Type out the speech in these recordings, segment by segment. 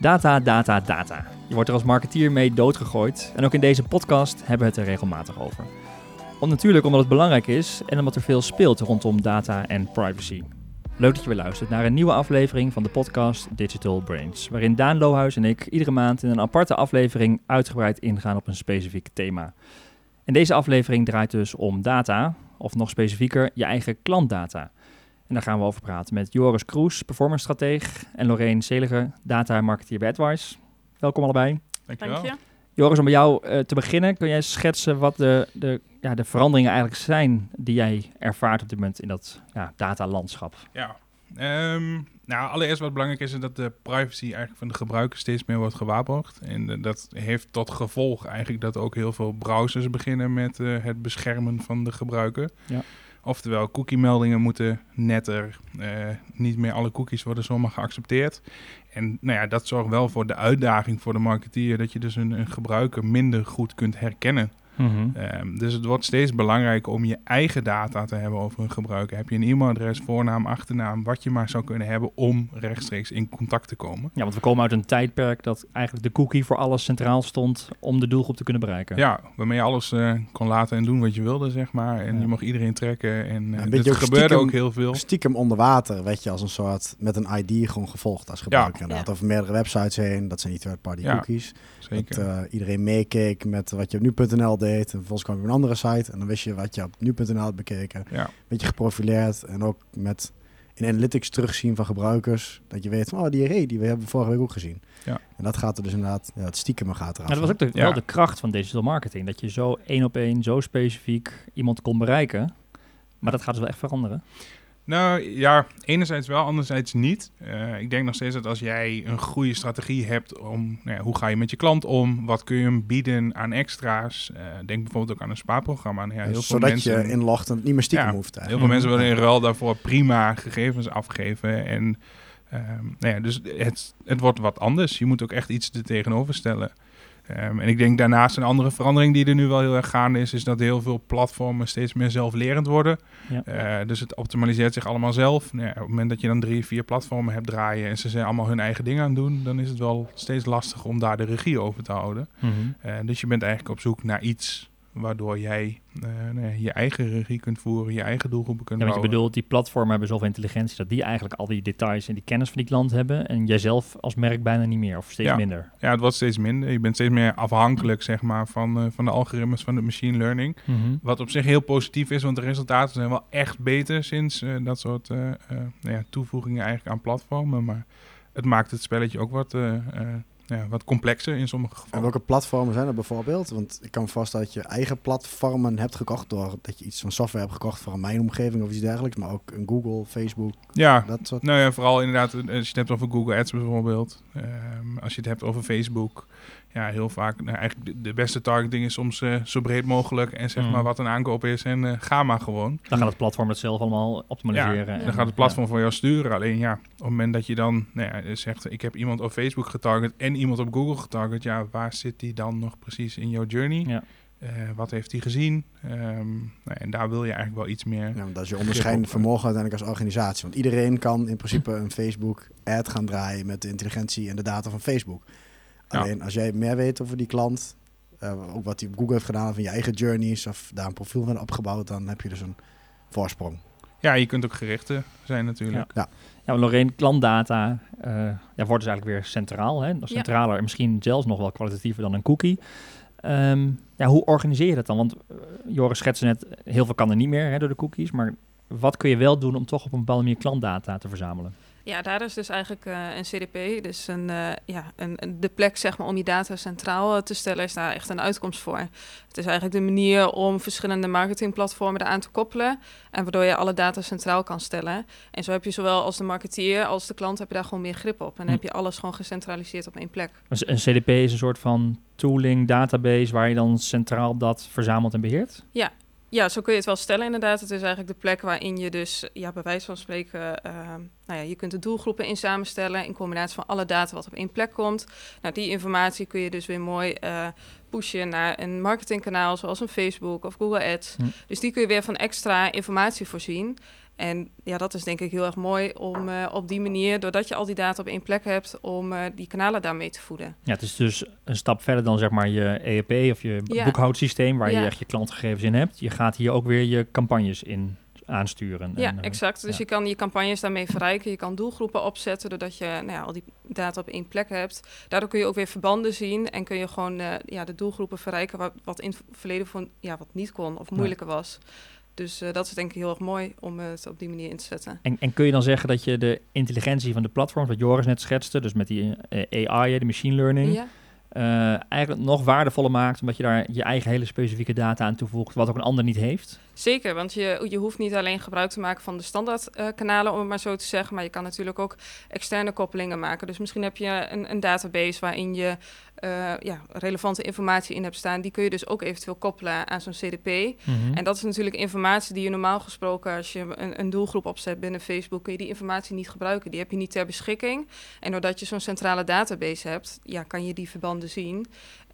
Data, data, data. Je wordt er als marketeer mee doodgegooid. En ook in deze podcast hebben we het er regelmatig over. Om natuurlijk omdat het belangrijk is en omdat er veel speelt rondom data en privacy. Leuk dat je weer luistert naar een nieuwe aflevering van de podcast Digital Brains. Waarin Daan Lohuis en ik iedere maand in een aparte aflevering uitgebreid ingaan op een specifiek thema. En deze aflevering draait dus om data, of nog specifieker, je eigen klantdata. En daar gaan we over praten met Joris Kroes, performance strateeg, en Lorraine Zeliger, data marketeer bij AdWise. Welkom allebei. Dankjewel. Dank je. Joris, om bij jou eh, te beginnen, kun jij schetsen wat de, de, ja, de veranderingen eigenlijk zijn die jij ervaart op dit moment in dat ja, datalandschap? Ja. Ehm, nou, allereerst wat belangrijk is, is dat de privacy eigenlijk van de gebruiker steeds meer wordt gewaarborgd. En eh, dat heeft tot gevolg eigenlijk dat ook heel veel browsers beginnen met eh, het beschermen van de gebruiker. Ja. Oftewel, cookie-meldingen moeten netter. eh, niet meer alle cookies worden zomaar geaccepteerd. En nou ja, dat zorgt wel voor de uitdaging voor de marketeer dat je dus een, een gebruiker minder goed kunt herkennen. Ehm, dus het wordt steeds belangrijker om je eigen data te hebben over een gebruiker. Heb je een e-mailadres, voornaam, achternaam, wat je maar zou kunnen hebben om rechtstreeks in contact te komen. Ja, want we komen uit een tijdperk dat eigenlijk de cookie voor alles centraal stond om de doelgroep te kunnen bereiken. Ja, waarmee je alles eh, kon laten en doen wat je wilde, zeg maar. En Ja. je mag iedereen trekken. En uh, er ook gebeurde stiekem- ook heel veel. Stiekem onder water werd je als een soort met een ID gewoon gevolgd als gebruiker. inderdaad. Ja. Over meerdere websites heen. Dat zijn die third-party Ja, cookies. Zeker. Dat eh, iedereen meekeek met wat je op nu.nl deed. En vervolgens kwam je op een andere site. En dan wist je wat je op nu.nl had bekeken. ja. Beetje geprofileerd. En ook met in analytics terugzien van gebruikers. Dat je weet van, oh, die array die we hebben vorige week ook gezien. Ja. En dat gaat er dus inderdaad, ja, het stiekem gaat eraf. Maar dat was ook de, Ja. wel de kracht van digital marketing. Dat je zo één op één, zo specifiek iemand kon bereiken. Maar dat gaat dus wel echt veranderen. Nou ja, enerzijds wel, anderzijds niet. Eh, ik denk nog steeds dat als jij een goede strategie hebt om nou ja, hoe ga je met je klant om, wat kun je hem bieden aan extra's. Eh, denk bijvoorbeeld ook aan een spaarprogramma. Nou ja, heel veel Zodat mensen, je inlogt en het niet meer stiekem Ja, hoeft. Heel eigenlijk. veel mensen willen in ruil daarvoor prima gegevens afgeven. En ehm, nou ja, dus het, het wordt wat anders. Je moet ook echt iets er tegenover stellen. Ehm, en ik denk daarnaast een andere verandering die er nu wel heel erg gaande is, is dat heel veel platformen steeds meer zelflerend worden. Ja. Eh, dus het optimaliseert zich allemaal zelf. Nou ja, op het moment dat je dan drie, vier platformen hebt draaien en ze zijn allemaal hun eigen dingen aan het doen, dan is het wel steeds lastig om daar de regie over te houden. Eh, dus je bent eigenlijk op zoek naar iets waardoor jij eh, nou je eigen regie kunt voeren, je eigen doelgroepen kunt Ja, want je bedoelt, die platformen hebben zoveel intelligentie dat die eigenlijk al die details en die kennis van die klant hebben. En jijzelf als merk bijna niet meer of steeds Ja. minder. Ja, het wordt steeds minder. Je bent steeds meer afhankelijk zeg maar, van, eh, van de algoritmes van de machine learning. Wat op zich heel positief is, want de resultaten zijn wel echt beter sinds eh, dat soort nou ja, toevoegingen eigenlijk aan platformen. Maar het maakt het spelletje ook wat, ja, wat complexer in sommige En gevallen. welke platformen zijn er bijvoorbeeld? Want ik kan voorstellen dat je eigen platformen hebt gekocht door dat je iets van software hebt gekocht voor een mijnomgeving of iets dergelijks, maar ook een Google, Facebook, Ja, dat soort. nou ja, vooral inderdaad eh, als je het hebt over Google Ads bijvoorbeeld. Ehm, als je het hebt over Facebook. Ja, heel vaak. Nou, eigenlijk de, beste targeting is soms eh, zo breed mogelijk. En zeg Mm. maar wat een aankoop is en eh, ga maar gewoon. Dan gaat het platform het zelf allemaal optimaliseren. Ja, en- dan gaat het platform voor jou sturen. Alleen ja, op het moment dat je dan nou ja, zegt... ik heb iemand op Facebook getarget en iemand op Google getarget... ja, waar zit die dan nog precies in jouw journey? Ja. Eh, wat heeft hij gezien? Ehm, nou, en daar wil je eigenlijk wel iets meer... Ja, dat is je onderscheidend vermogen uiteindelijk als organisatie. Want iedereen kan in principe een Facebook-ad gaan draaien met de intelligentie en de data van Facebook. Ja. Alleen als jij meer weet over die klant, eh, ook wat hij op Google heeft gedaan van je eigen journeys of daar een profiel van opgebouwd, dan heb je dus een voorsprong. Ja, je kunt ook gerichter zijn natuurlijk. Ja, maar Lorraine, klantdata eh, ja, wordt dus eigenlijk weer centraal. Hè? Ja. Centraler en misschien zelfs nog wel kwalitatiever dan een cookie. Ehm, ja, hoe organiseer je dat dan? Want eh, Joris schetste net, heel veel kan er niet meer hè, door de cookies. Maar wat kun je wel doen om toch op een bepaalde manier klantdata te verzamelen? Ja, daar is dus eigenlijk eh, een CDP, dus een, eh, ja, een, de plek zeg maar, om je data centraal eh, te stellen, is daar echt een uitkomst voor. Het is eigenlijk de manier om verschillende marketingplatformen eraan te koppelen en waardoor je alle data centraal kan stellen. En zo heb je zowel als de marketeer als de klant heb je daar gewoon meer grip op. En dan Hm. heb je alles gewoon gecentraliseerd op één plek. Een een CDP is een soort van tooling, database, waar je dan centraal dat verzamelt en beheert? Ja, zo kun je het wel stellen inderdaad. Het is eigenlijk de plek waarin je dus, ja, bij wijze van spreken, eh, nou ja, je kunt de doelgroepen in samenstellen in combinatie van alle data wat op één plek komt. Nou, die informatie kun je dus weer mooi eh, pushen naar een marketingkanaal zoals een Facebook of Google Ads. Hm. Dus die kun je weer van extra informatie voorzien. En ja, dat is denk ik heel erg mooi om eh, op die manier, doordat je al die data op één plek hebt, om eh, die kanalen daarmee te voeden. Ja, het is dus een stap verder dan zeg maar je ERP of je Ja. boekhoudsysteem waar je echt je klantgegevens in hebt. Je gaat hier ook weer je campagnes in aansturen. Ja, En, eh, exact. Dus ja. je kan je campagnes daarmee verrijken. Je kan doelgroepen opzetten doordat je nou ja, al die data op één plek hebt. Daardoor kun je ook weer verbanden zien en kun je gewoon ja, de doelgroepen verrijken wat, wat in het verleden van, ja, wat niet kon of moeilijker was. Dus eh, dat is denk ik heel erg mooi om het op die manier in te zetten. En, en kun je dan zeggen dat je de intelligentie van de platforms, wat Joris net schetste, dus met die eh, AI, de machine learning, Ja, eh, eigenlijk nog waardevoller maakt, omdat je daar je eigen hele specifieke data aan toevoegt, wat ook een ander niet heeft? zeker. Want je, je hoeft niet alleen gebruik te maken van de standaard eh, kanalen, om het maar zo te zeggen. Maar je kan natuurlijk ook externe koppelingen maken. Dus misschien heb je een, een database waarin je eh, ja, relevante informatie in hebt staan. Die kun je dus ook eventueel koppelen aan zo'n CDP. Mhm. En dat is natuurlijk informatie die je normaal gesproken, als je een, een doelgroep opzet binnen Facebook, kun je die informatie niet gebruiken. Die heb je niet ter beschikking. En doordat je zo'n centrale database hebt, ja, kan je die verbanden zien.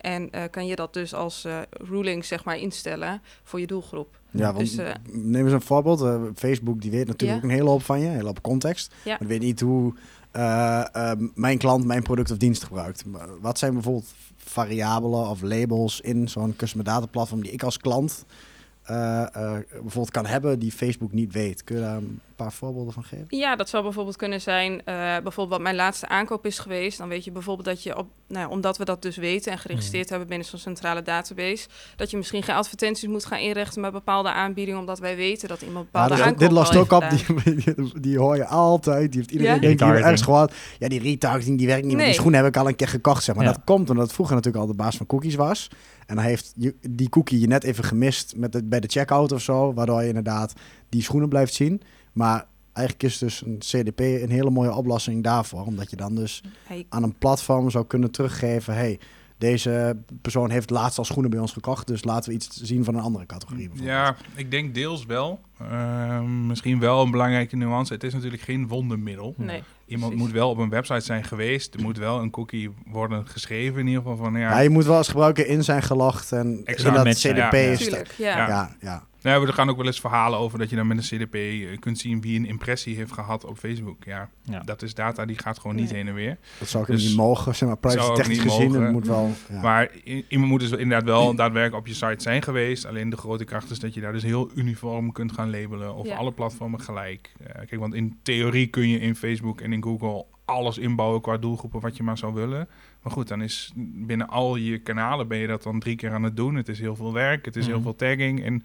En eh, kan je dat dus als eh, ruling zeg maar instellen voor je doelgroep. Ja, want Dus, eh, neem eens een voorbeeld. Facebook die weet natuurlijk een hele hoop van je, een hele hoop context. Ja. Maar weet niet hoe mijn klant mijn product of dienst gebruikt. Wat zijn bijvoorbeeld variabelen of labels in zo'n customer data platform die ik als klant bijvoorbeeld kan hebben die Facebook niet weet? Kun je daar een paar voorbeelden van geven? Ja, dat zou bijvoorbeeld kunnen zijn, eh, bijvoorbeeld wat mijn laatste aankoop is geweest. Dan weet je bijvoorbeeld dat je, op, nou ja, omdat we dat dus weten en geregistreerd hebben binnen zo'n centrale database, dat je misschien geen advertenties moet gaan inrichten met bepaalde aanbiedingen, omdat wij weten dat iemand Ja, bepaalde dus aankoop dit lost al ook op, heeft die, die, die hoor je altijd. Die heeft iedereen Ja? die heeft Retargeting. ergens gehoord. Ja, die retargeting die werkt niet. Nee. Die schoenen heb ik al een keer gekocht, zeg maar. Ja. Dat komt omdat het vroeger natuurlijk al de baas van cookies was. En dan heeft je, die cookie je net even gemist met het, bij de checkout of zo. Waardoor je inderdaad die schoenen blijft zien. Maar eigenlijk is dus een CDP een hele mooie oplossing daarvoor. Omdat je dan dus Hey, aan een platform zou kunnen teruggeven... Hey, deze persoon heeft laatst al schoenen bij ons gekocht. Dus laten we iets zien van een andere categorie. bijvoorbeeld. Ja, ik denk deels wel. Ehm, misschien wel een belangrijke nuance. Het is natuurlijk geen wondermiddel. nee. Iemand precies. moet wel op een website zijn geweest. Er moet wel een cookie worden geschreven in ieder geval. Van, ja, Ja, je moet wel als gebruiker in zijn gelogd en Exact. in dat CDP ja, ja. is. Ja. Ja. Ja, ja. Nou, er gaan ook wel eens verhalen over dat je dan met een CDP eh, kunt zien wie een impressie heeft gehad op Facebook. Ja, Ja. dat is data die gaat gewoon niet Nee. heen en weer. Dat zou ik Dus- niet mogen, zeg maar, privacy technisch niet gezien. mogen. Het moet wel. Ja. Maar iemand moet dus inderdaad wel daadwerkelijk op je site zijn geweest. Alleen de grote kracht is dat je daar dus heel uniform kunt gaan labelen. Of Ja. alle platformen gelijk. Kijk, want in theorie kun je in Facebook en in Google alles inbouwen qua doelgroepen wat je maar zou willen. Maar goed, dan is binnen al je kanalen ben je dat dan drie keer aan het doen. Het is heel veel werk, het is heel Mhm. veel tagging. En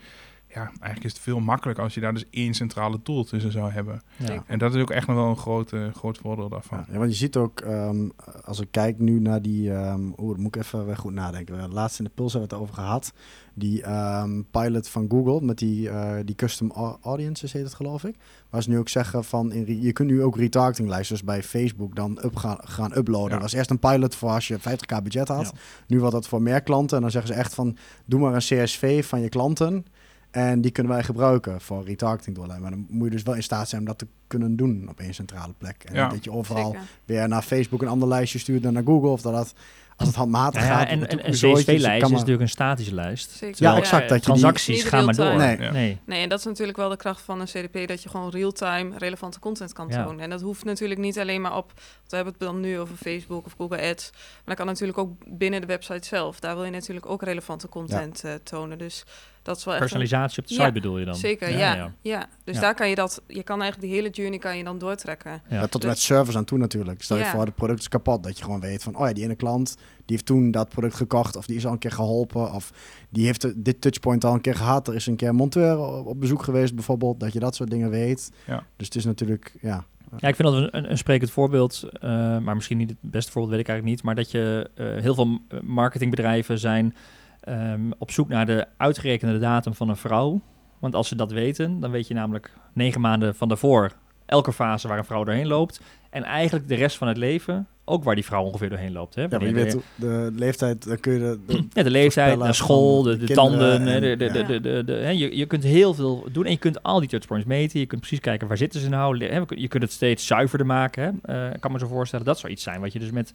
ja, eigenlijk is het veel makkelijker als je daar dus één centrale tool tussen zou hebben. Ja. En dat is ook echt nog wel een groot, groot voordeel daarvan. Ja, want je ziet ook, ehm, als ik kijk nu naar die, ehm oeh, dan moet ik even weer goed nadenken. We hebben laatst in de Puls hebben we het over gehad. Die ehm, pilot van Google met die, eh, die custom au- audiences heet het geloof ik. Waar ze nu ook zeggen van, in je kunt nu ook retargetinglijsten dus bij Facebook dan up gaan, gaan uploaden. Ja. Dat was eerst een pilot voor als je 50k budget had. Ja. Nu wordt dat voor meer klanten. En dan zeggen ze echt van, doe maar een CSV van je klanten. En die kunnen wij gebruiken voor retargeting doorleiden. Maar dan moet je dus wel in staat zijn om dat te kunnen doen op één centrale plek. En Ja. niet dat je overal Zeker. weer naar Facebook een ander lijstje stuurt dan naar Google. Of dat, dat als het handmatig Ja, gaat. en, en een CSV-lijst is natuurlijk een statische lijst. Zeker. Ja, exact, dat die- Transacties gaan maar door. Nee. Nee, en dat is natuurlijk wel de kracht van een CDP, dat je gewoon real-time relevante content kan Ja. tonen. En dat hoeft natuurlijk niet alleen maar op, want we hebben het dan nu over Facebook of Google Ads, maar dat kan natuurlijk ook binnen de website zelf. Daar wil je natuurlijk ook relevante content eh, tonen. Dus dat is wel echt een- Personalisatie op de Ja, site bedoel je dan? Zeker, ja. ja. Dus Ja. daar kan je dat, je kan eigenlijk die hele journey kan je dan doortrekken. Ja. Ja, tot en Dus- met servers aan toe natuurlijk. Stel je Ja. voor, het product is kapot. Dat je gewoon weet van, oh ja, die ene klant, die heeft toen dat product gekocht. Of die is al een keer geholpen. Of die heeft dit touchpoint al een keer gehad. Er is een keer een monteur op, bezoek geweest bijvoorbeeld. Dat je dat soort dingen weet. Ja. Dus het is natuurlijk, ja. Ja, ik vind dat een, een, sprekend voorbeeld, eh, maar misschien niet het beste voorbeeld, weet ik eigenlijk niet. Maar dat je eh, heel veel marketingbedrijven zijn ehm, op zoek naar de uitgerekende datum van een vrouw. Want als ze dat weten, dan weet je namelijk negen maanden van daarvoor elke fase waar een vrouw doorheen loopt. En eigenlijk de rest van het leven ook waar die vrouw ongeveer doorheen loopt. Hè? Ja, maar je weet de- leeftijd, dan kun je de, de- ja, de leeftijd, naar school, de, de de kinderen tanden. en- de, de, de, de, de, de- hè, je, je kunt heel veel doen en je kunt al die touchpoints meten. Je kunt precies kijken waar zitten ze nou. Hè, Je kunt het steeds zuiverder maken. Hè. Eh, ik kan me zo voorstellen dat zou iets zijn wat je dus met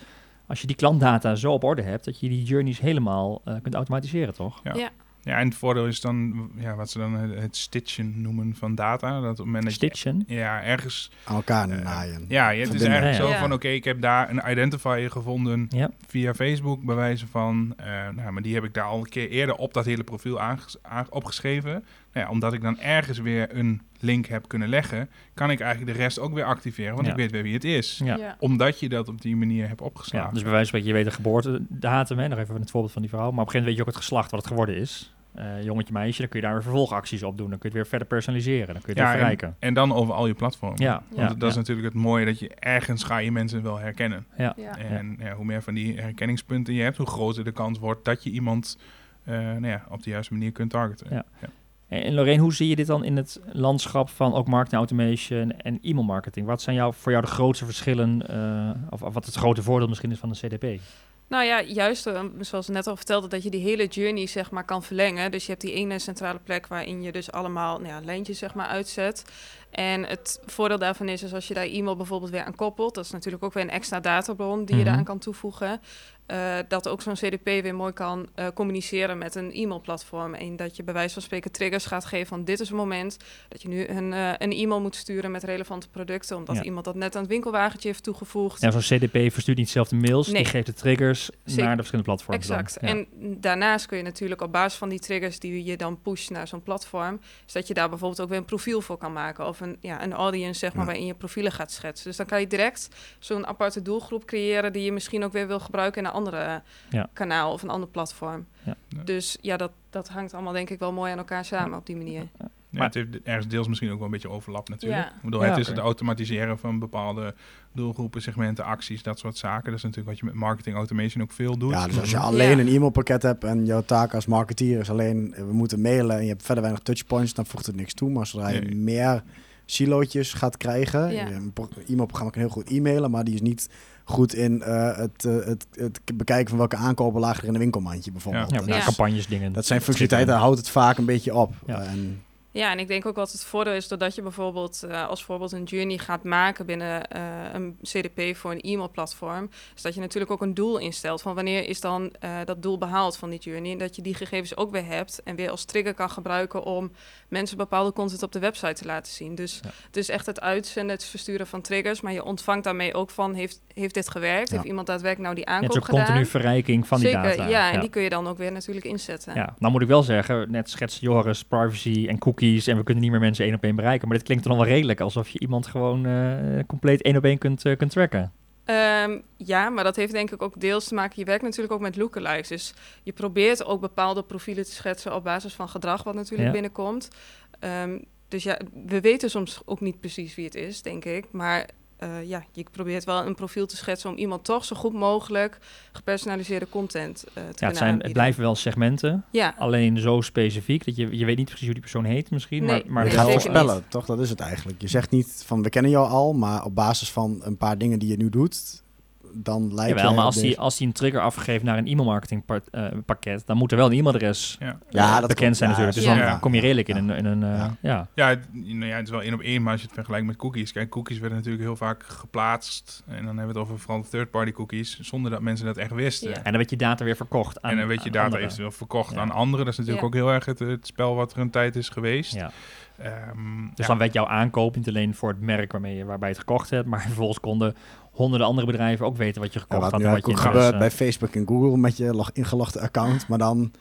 als je die klantdata zo op orde hebt, dat je die journeys helemaal eh, kunt automatiseren, toch? Ja. Ja. Ja, en het voordeel is dan ja, wat ze dan het, het stitchen noemen van data. Dat op het moment dat je Stitchen. ja, ergens Aan elkaar Eh, naaien. Ja, je- het is eigenlijk Ja, zo van, oké, ik heb daar een identifier gevonden Ja. via Facebook, bij wijze van, eh, nou, maar die heb ik daar al een keer eerder op dat hele profiel opgeschreven. Nou ja, omdat ik dan ergens weer een link heb kunnen leggen, kan ik eigenlijk de rest ook weer activeren, want Ja. ik weet weer wie het is. Ja. Ja. Omdat je dat op die manier hebt Ja, opgeslagen. dus bij wijze van spreken, je weet de geboortedatum, hè, nog even het voorbeeld van die vrouw. Maar op een gegeven moment weet je ook het geslacht wat het geworden is. Eh, jongetje, meisje, dan kun je daar weer vervolgacties op doen. Dan kun je het weer verder personaliseren. Dan kun je het Ja, weer verrijken. en, en dan over al je platformen. Ja, Want ja, dat is natuurlijk het mooie, dat je ergens ga je mensen wel herkennen. Ja. Ja. En ja, hoe meer van die herkenningspunten je hebt, hoe groter de kans wordt dat je iemand eh, nou ja, op de juiste manier kunt targeten. Ja. En Lorraine, hoe zie je dit dan in het landschap van ook marketing automation en e-mail marketing? Wat zijn jou, voor jou de grootste verschillen, eh, of, of wat het grote voordeel misschien is van de CDP? Nou ja, juist eh, zoals we net al vertelde, dat je die hele journey zeg maar kan verlengen. Dus je hebt die ene centrale plek waarin je dus allemaal nou ja, lijntjes zeg maar uitzet. En het voordeel daarvan is, is als je daar e-mail bijvoorbeeld weer aan koppelt, dat is natuurlijk ook weer een extra databron die je Mhm. daaraan kan toevoegen. Eh, dat ook zo'n CDP weer mooi kan eh, communiceren met een e-mailplatform. En dat je bij wijze van spreken triggers gaat geven van dit is een moment dat je nu een, eh, een e-mail moet sturen met relevante producten. Omdat Ja. iemand dat net aan het winkelwagentje heeft toegevoegd. Ja, zo'n CDP verstuurt niet zelf de mails, Nee. die geeft de triggers naar de verschillende platforms. dan. Exact. Ja. En daarnaast kun je natuurlijk op basis van die triggers die je dan pusht naar zo'n platform, is dat je daar bijvoorbeeld ook weer een profiel voor kan maken. Of een, ja, een audience, zeg maar, waarin je profielen gaat schetsen. Dus dan kan je direct zo'n aparte doelgroep creëren die je misschien ook weer wil gebruiken in andere Ja. kanaal of een ander platform. Ja. Ja. Dus ja, dat, dat hangt allemaal denk ik wel mooi aan elkaar samen op die manier. Ja, Maar- het heeft ergens deels misschien ook wel een beetje overlap natuurlijk. Ja. Ik bedoel, Ja, het is het automatiseren van bepaalde doelgroepen, segmenten, acties, dat soort zaken. Dat is natuurlijk wat je met marketing automation ook veel doet. Ja, dus als je Ja. alleen een e-mailpakket hebt en jouw taak als marketeer is alleen, eh, we moeten mailen en je hebt verder weinig touchpoints, dan voegt het niks toe. Maar zodra je Nee. meer silootjes gaat krijgen, Ja. je- een pro- e-mailprogramma kan heel goed e-mailen, maar die is niet goed in eh, het, eh, het, het bekijken van welke aankopen lagen er in een winkelmandje bijvoorbeeld. Ja, campagnes dingen. Dat zijn functionaliteiten, daar houdt het vaak een beetje op. Ja. Eh, en, Ja, en ik denk ook wat het voordeel is doordat je bijvoorbeeld eh, als voorbeeld een journey gaat maken binnen eh, een CDP voor een e-mailplatform, is dat je natuurlijk ook een doel instelt van wanneer is dan eh, dat doel behaald van die journey en dat je die gegevens ook weer hebt en weer als trigger kan gebruiken om mensen bepaalde content op de website te laten zien. Dus Ja. het is echt het uitzenden, het versturen van triggers, maar je ontvangt daarmee ook van heeft, heeft dit gewerkt? Ja. Heeft iemand daadwerkelijk nou die Ja, het aankoop is ook continu gedaan? verrijking van die data. ja, en die kun je dan ook weer natuurlijk inzetten. Ja, nou moet ik wel zeggen, net schetst Joris, privacy en cookies en we kunnen niet meer mensen één op één bereiken. Maar dit klinkt dan wel redelijk, alsof je iemand gewoon eh, compleet één op één kunt, eh, kunt tracken. Ehm, ja, maar dat heeft denk ik ook deels te maken. Je werkt natuurlijk ook met lookalikes. Dus je probeert ook bepaalde profielen te schetsen op basis van gedrag wat natuurlijk Ja. binnenkomt. Ehm, dus ja, we weten soms ook niet precies wie het is, denk ik. Maar eh, ja, je probeert wel een profiel te schetsen om iemand toch zo goed mogelijk gepersonaliseerde content eh, te Ja, het, zijn, het blijven wel segmenten, Ja, alleen zo specifiek dat je, je weet niet precies hoe die persoon heet misschien. Nee, maar, maar je gaat voorspellen, toch? Dat is het eigenlijk. Je zegt niet van we kennen jou al, maar op basis van een paar dingen die je nu doet, dan lijkt Jawel, jij maar als hij deze- als die een trigger afgeeft naar een e-mailmarketing par- eh, pakket, dan moet er wel een e-mailadres Ja. eh, Ja, dat bekend zijn Ja, natuurlijk. Dus ja. dan Ja. kom je redelijk in Ja. een... In een eh, Ja. ja. Ja, het, nou ja, het is wel één op één, maar als je het vergelijkt met cookies. Kijk, cookies werden natuurlijk heel vaak geplaatst. En dan hebben we het over vooral third-party cookies, zonder dat mensen dat echt wisten. Ja. En dan werd je data weer verkocht aan en dan weet je data anderen. eventueel verkocht Ja. aan anderen. Dat is natuurlijk Ja. ook heel erg het, het spel wat er een tijd is geweest. Ja. Ehm, Dus ja. dan werd jouw aankoop niet alleen voor het merk waarmee je, waarbij je het gekocht hebt, maar vervolgens konden honderden andere bedrijven ook weten wat je Ja, gekocht wat had. nu en wat je gebeurt bij interesse- Facebook en Google met je log ingelogde account, maar dan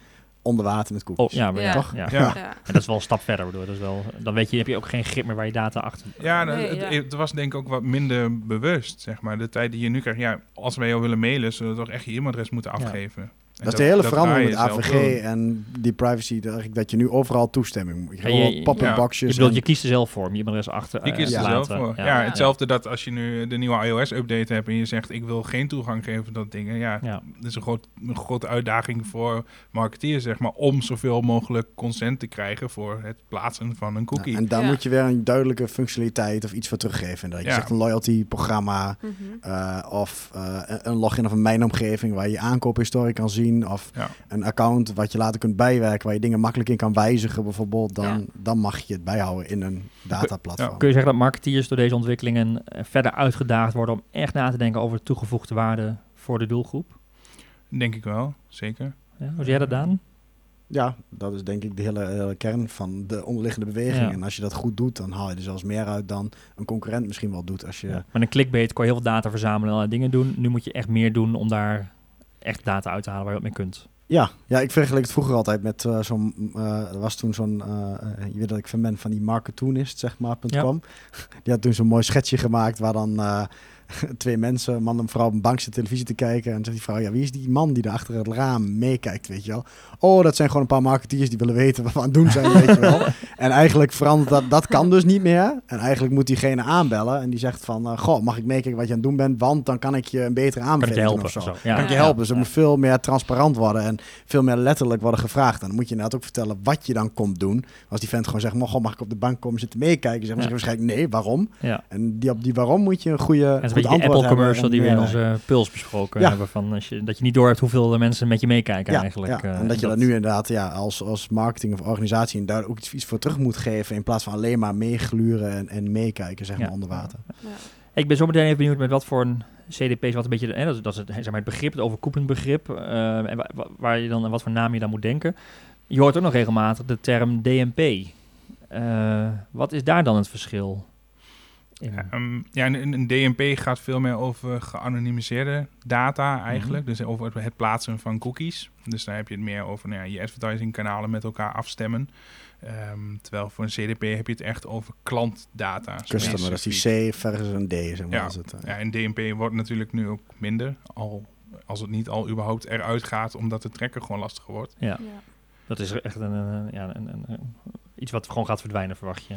onder water met Oh, cookies. ja, maar ja, Ja. toch? Ja. Ja. ja. En dat is wel een stap verder, bedoel. Dat is wel, dan weet je, heb je ook geen grip meer waar je data achter. Ja, dat- Nee, het, ja. het was denk ik ook wat minder bewust, zeg maar. De tijd die je nu krijgt, ja, als wij jou willen mailen, zullen we toch echt je e-mailadres moeten Ja. afgeven. Dat is de hele verandering met AVG en die privacy, dat, eigenlijk dat je nu overal toestemming moet. Je Ja, je- hebt pop-up ja. Je, bedoelt, je kiest er zelf voor om je e-mailadres achter Je eh, kiest te er zelf voor. Ja, Ja, hetzelfde dat als je nu de nieuwe iOS-update hebt en je zegt ik wil geen toegang geven tot dat dingen. Ja, Ja. dat is een, groot, een grote uitdaging voor marketeers, zeg maar, om zoveel mogelijk consent te krijgen voor het plaatsen van een cookie. Ja, en daar Ja. moet je weer een duidelijke functionaliteit of iets voor teruggeven. Dat je Ja. zegt een loyalty programma Mhm. eh, of eh, een- een login of een mijnomgeving waar je aankoophistorie kan zien. Of Ja. een account wat je later kunt bijwerken waar je dingen makkelijk in kan wijzigen bijvoorbeeld. Dan, Ja. dan mag je het bijhouden in een dataplatform. Kun je zeggen dat marketeers door deze ontwikkelingen eh, verder uitgedaagd worden om echt na te denken over de toegevoegde waarde voor de doelgroep. Denk ik wel, zeker. Ja, hoe zie jij dat, Daan? Ja, dat is denk ik de hele, hele kern van de onderliggende beweging. Ja. En als je dat goed doet, dan haal je er zelfs meer uit dan een concurrent misschien wel doet. Als je, Ja. Met een clickbait kon je heel veel data verzamelen en allerlei dingen doen. Nu moet je echt meer doen om daar echt data uit te halen waar je wat mee kunt. Ja, ja, ik vergelijk het vroeger altijd met eh, zo'n... eh, er was toen zo'n... eh, je weet dat ik fan ben van die marketonist, zeg maar, .com. Die had toen zo'n mooi schetsje gemaakt waar dan... twee mensen, man en vrouw, op een bank zitten televisie te kijken. En zegt die vrouw, ja, wie is die man die daar achter het raam meekijkt, weet je wel? Oh, dat zijn gewoon een paar marketeers die willen weten wat we aan het doen zijn, weet je wel? En eigenlijk verandert dat, dat kan dus niet meer. En eigenlijk moet diegene aanbellen en die zegt van, eh, goh, mag ik meekijken wat je aan het doen bent? Want dan kan ik je een betere aanbeveling helpen? of zo. Ja. Kan ik je Ja. helpen? Dus het moet veel meer transparant worden en veel meer letterlijk worden gevraagd. En dan moet je inderdaad ook vertellen wat je dan komt doen. Als die vent gewoon zegt, "Maar, goh, mag ik op de bank komen zitten meekijken? Zeggen Ja. ze waarschijnlijk nee, waarom? Ja. En die, op die waarom moet je een goede Beetje die antwoord Apple commercial die we in onze puls besproken Ja. hebben. Van als je, dat je niet door hebt hoeveel de mensen met je meekijken ja, eigenlijk. ja. eh, en dat je dat nu inderdaad ja, als, als marketing of organisatie daar ook iets, iets voor terug moet geven. In plaats van alleen maar meegluren en, en meekijken, zeg Ja. maar, onder water. Ja. Ik ben zo meteen even benieuwd met wat voor een CDP's, wat een beetje, hè, dat, is- dat is het, zeg maar het begrip, het overkoepelend begrip, eh, en wa- wa- waar je dan, en wat voor naam je dan moet denken. Je hoort ook nog regelmatig de term DMP. Eh, wat is daar dan het verschil in? Ehm, ja, een, een DMP gaat veel meer over geanonimiseerde data eigenlijk. Dus over het, het plaatsen van cookies. Dus daar heb je het meer over nou ja, je advertising kanalen met elkaar afstemmen. Ehm, terwijl voor een CDP heb je het echt over klantdata. Customer, dat is die. C versus een D, zeg maar. Ja. het, eh, Ja, en DMP wordt natuurlijk nu ook minder. Al, als het niet al überhaupt eruit gaat, omdat de tracker gewoon lastiger wordt. Ja, Ja. dat is echt een, een- ja, een, een- een- iets wat gewoon gaat verdwijnen, verwacht je.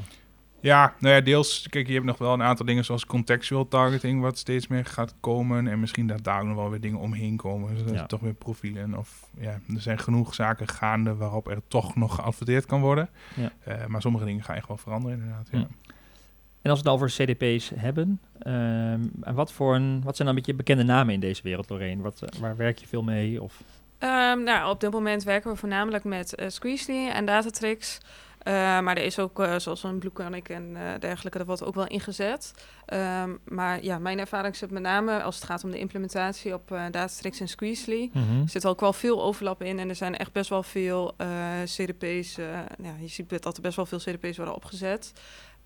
Ja, nou ja, deels. Kijk, je hebt nog wel een aantal dingen zoals contextual targeting, wat steeds meer gaat komen. En misschien dat daar ook nog wel weer dingen omheen komen. Dus dat Ja. is toch weer profielen. Of ja, er zijn genoeg zaken gaande waarop er toch nog geadverteerd kan worden. Ja. Eh, maar sommige dingen gaan echt wel veranderen, inderdaad. Ja. Ja. En als we het over CDP's hebben, ehm, en wat, voor een, wat zijn dan een beetje bekende namen in deze wereld, Lorraine? Wat, eh, waar werk je veel mee? Of, Ehm, nou, op dit moment werken we voornamelijk met Squeezely en Datatrix. Eh, maar er is ook, eh, zoals een Blue Conic en eh, dergelijke, dat wordt ook wel ingezet. Ehm, maar ja, mijn ervaring zit met name als het gaat om de implementatie op eh, Datatrix en Squeezely. Er zit ook wel veel overlap in en er zijn echt best wel veel CDP's. ja, je ziet dat er best wel veel CDP's worden opgezet.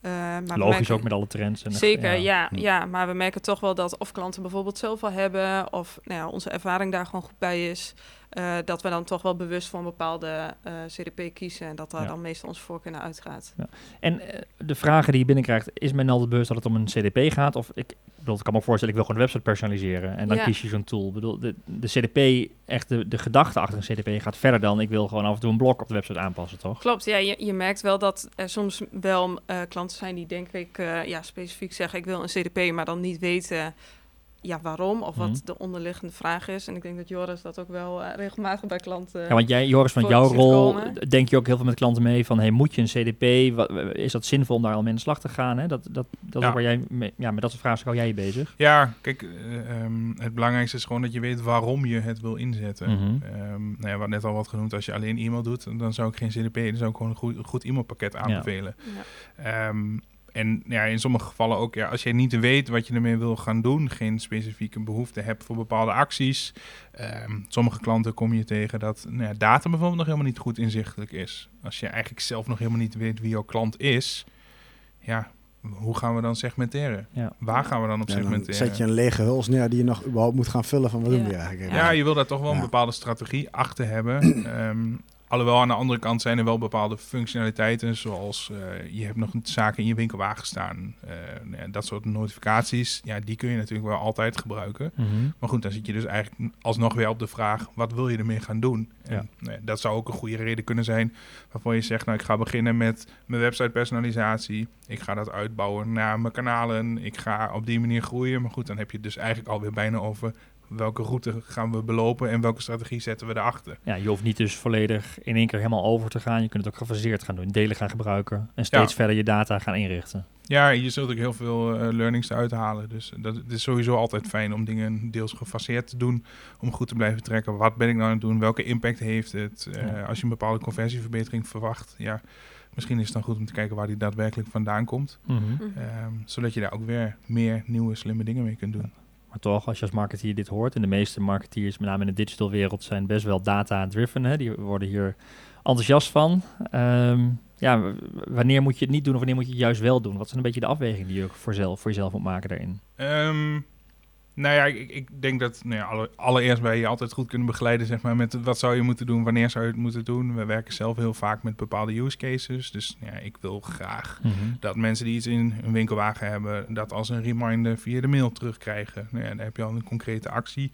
Eh, maar Logisch merken- ook met alle trends. En Zeker, ja. Hm. Ja, maar we merken toch wel dat of klanten bijvoorbeeld zelf al hebben, of nou ja, onze ervaring daar gewoon goed bij is, eh, dat we dan toch wel bewust voor een bepaalde eh, CDP kiezen en dat daar Ja. dan meestal onze voorkeur naar uitgaat. En de vragen die je binnenkrijgt, is men al bewust dat het om een CDP gaat? Of ik, bedoel, ik kan me voorstellen, ik wil gewoon de website personaliseren. En dan Ja. kies je zo'n tool. Ik bedoel, de, de CDP, echt de, de gedachte achter een CDP gaat verder dan ik wil gewoon af en toe een blok op de website aanpassen, toch? Klopt, ja, je, je merkt wel dat er soms wel eh, klanten zijn die denk ik eh, ja, specifiek zeggen ik wil een CDP, maar dan niet weten ja, waarom of Mhm. wat de onderliggende vraag is. En ik denk dat Joris dat ook wel eh, regelmatig bij klanten... Ja, want jij, Joris, van jouw rol, komen. denk je ook heel veel met klanten mee van, hey, moet je een CDP? Wat, is dat zinvol om daar al mee aan de slag te gaan? Hè? Dat, dat, dat is Ja. waar jij mee, ja, met dat soort vragen hou jij je bezig. Ja, kijk, eh, ehm, het belangrijkste is gewoon dat je weet waarom je het wil inzetten. Mhm. Ehm, nou ja, wat net al wat genoemd, als je alleen e-mail doet, dan zou ik geen CDP, dan zou ik gewoon een goed, een goed e-mailpakket aanbevelen. Ja. Ehm, en ja, in sommige gevallen ook, ja, als je niet weet wat je ermee wil gaan doen, geen specifieke behoefte hebt voor bepaalde acties. ehm, sommige klanten kom je tegen dat nou ja, data bijvoorbeeld nog helemaal niet goed inzichtelijk is. Als je eigenlijk zelf nog helemaal niet weet wie jouw klant is, ja, hoe gaan we dan segmenteren? Ja. Waar gaan we dan op Ja, dan segmenteren? zet je een lege huls neer die je nog überhaupt moet gaan vullen van wat doen we eigenlijk? Ja, je wil daar toch wel een bepaalde strategie achter hebben. Ehm, alhoewel aan de andere kant zijn er wel bepaalde functionaliteiten, zoals eh, je hebt nog zaken in je winkelwagen staan. Eh, ja, dat soort notificaties, ja, die kun je natuurlijk wel altijd gebruiken. Mhm. Maar goed, dan zit je dus eigenlijk alsnog weer op de vraag, wat wil je ermee gaan doen? En, Ja. ja, dat zou ook een goede reden kunnen zijn waarvoor je zegt, nou ik ga beginnen met mijn website personalisatie. Ik ga dat uitbouwen naar mijn kanalen. Ik ga op die manier groeien. Maar goed, dan heb je het dus eigenlijk alweer bijna over welke route gaan we belopen en welke strategie zetten we erachter. Ja, je hoeft niet dus volledig in één keer helemaal over te gaan. Je kunt het ook gefaseerd gaan doen, delen gaan gebruiken en steeds Ja. verder je data gaan inrichten. Ja, je zult ook heel veel eh, learnings eruit halen. Dus dat, het is sowieso altijd fijn om dingen deels gefaseerd te doen. Om goed te blijven trekken. Wat ben ik nou aan het doen? Welke impact heeft het? Eh, Ja. Als je een bepaalde conversieverbetering verwacht. Ja, misschien is het dan goed om te kijken waar die daadwerkelijk vandaan komt. Mhm. Mhm. Ehm, zodat je daar ook weer meer nieuwe slimme dingen mee kunt doen. Maar toch, als je als marketeer dit hoort, en de meeste marketeers, met name in de digital wereld, zijn best wel data-driven. Die worden hier enthousiast van. Ehm, ja, wanneer moet je het niet doen of wanneer moet je het juist wel doen? Wat zijn een beetje de afwegingen die je voor, voor jezelf moet maken daarin? Ehm, nou ja, ik, ik denk dat nou ja, alle- allereerst wij je altijd goed kunnen begeleiden, zeg maar, met wat zou je moeten doen, wanneer zou je het moeten doen. We werken zelf heel vaak met bepaalde use cases. Dus ja, ik wil graag dat mensen die iets in hun winkelwagen hebben, dat als een reminder via de mail terugkrijgen. Nou ja, dan heb je al een concrete actie.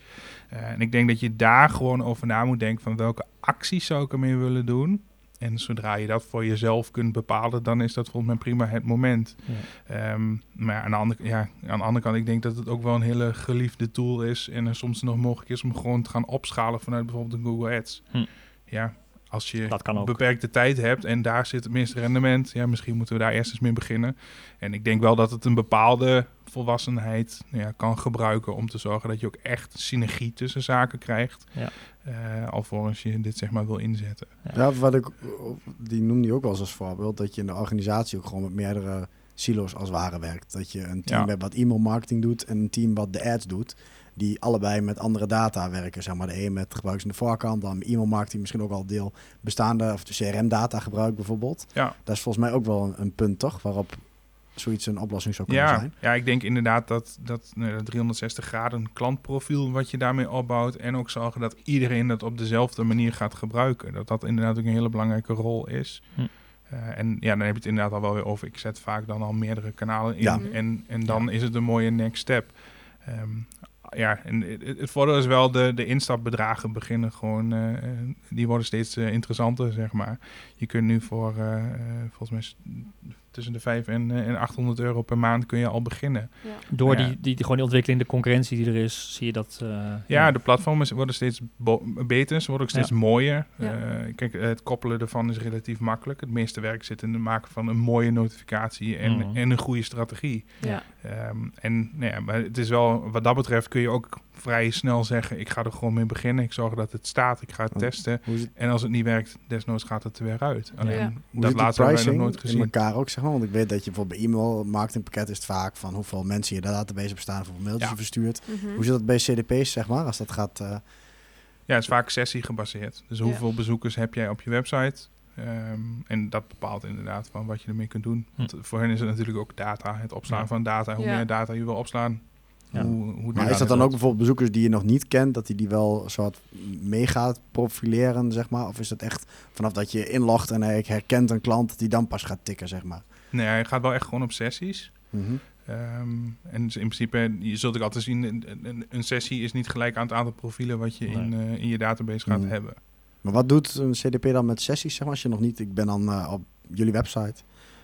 Eh, en ik denk dat je daar gewoon over na moet denken van welke acties zou ik ermee willen doen. En zodra je dat voor jezelf kunt bepalen, dan is dat volgens mij prima het moment. Ja. Ehm, maar aan de, andere, ja, aan de andere kant, ik denk dat het ook wel een hele geliefde tool is. En er soms nog mogelijk is om gewoon te gaan opschalen vanuit bijvoorbeeld een Google Ads. Hm. Ja, als je beperkte tijd hebt en daar zit het meeste rendement, ja, misschien moeten we daar eerst eens mee beginnen. En ik denk wel dat het een bepaalde volwassenheid ja, kan gebruiken om te zorgen dat je ook echt synergie tussen zaken krijgt. Ja. Eh, alvorens je dit zeg maar wil inzetten. Ja, wat ik, die noemde je ook wel eens als voorbeeld, dat je in de organisatie ook gewoon met meerdere silo's als het ware werkt. Dat je een team Ja. hebt wat e-mail marketing doet en een team wat de ads doet, die allebei met andere data werken. Zeg maar de een met gebruikers in de voorkant, dan e-mail marketing misschien ook al deel bestaande of de CRM-data gebruikt bijvoorbeeld. Ja. Dat is volgens mij ook wel een, een punt, toch? Waarop zoiets een oplossing zou kunnen Ja, zijn. ja, ik denk inderdaad dat, dat nou, dat 360 graden klantprofiel wat je daarmee opbouwt. En ook zorgen dat iedereen dat op dezelfde manier gaat gebruiken. Dat dat inderdaad ook een hele belangrijke rol is. Hm. Eh, en ja, dan heb je het inderdaad al wel weer over. Ik zet vaak dan al meerdere kanalen in. Ja. En, en dan is het een mooie next step. Ehm, ja, en het, het voordeel is wel de, de instapbedragen beginnen gewoon, eh, eh, die worden steeds eh, interessanter, zeg maar. Je kunt nu voor, eh, eh, volgens mij tussen de 5 en, eh, en 800 euro per maand kun je al beginnen. Ja. Door Ja. die, die, die, gewoon die ontwikkeling, de concurrentie die er is, zie je dat... eh, Ja, de platformen worden steeds beter, ze worden ook steeds Ja. mooier. Ja. Eh, kijk, het koppelen ervan is relatief makkelijk. Het meeste werk zit in het maken van een mooie notificatie en, Mhm. en een goede strategie. Ja. Ehm, en nou ja, maar het is wel, wat dat betreft kun je ook vrij snel zeggen, ik ga er gewoon mee beginnen. Ik zorg dat het staat, ik ga het Oh. testen. En als het niet werkt, desnoods gaat het er weer uit. Alleen, Ja. dat laatste hebben wij nog pricing nooit in gezien. elkaar ook, zeg maar? Want ik weet dat je bijvoorbeeld bij e-mail marketingpakket is het vaak van hoeveel mensen in je database hebt staan, hoeveel mailtjes Ja. je verstuurt. Mhm. Hoe zit dat bij CDP's, zeg maar? Als dat gaat... eh, Ja, het is vaak sessie gebaseerd. Dus Ja. hoeveel bezoekers heb jij op je website? Ehm, en dat bepaalt inderdaad van wat je ermee kunt doen. Hm. Want voor hen is het natuurlijk ook data, het opslaan Ja. van data. Hoe Ja. meer data je wil opslaan, Ja. hoe, Maar is dat dan ook bijvoorbeeld bezoekers die je nog niet kent, dat hij die wel soort mee gaat profileren, zeg maar? Of is het echt vanaf dat je inlogt en hij herkent een klant, dat hij dan pas gaat tikken, zeg maar? Nee, hij gaat wel echt gewoon op sessies. Mhm. Ehm, en dus in principe, je zult ook altijd zien, een, een, een sessie is niet gelijk aan het aantal profielen wat je Nee. in, eh, in je database gaat Mm. hebben. Maar wat doet een CDP dan met sessies, zeg maar? Als je nog niet, ik ben dan eh, op jullie website,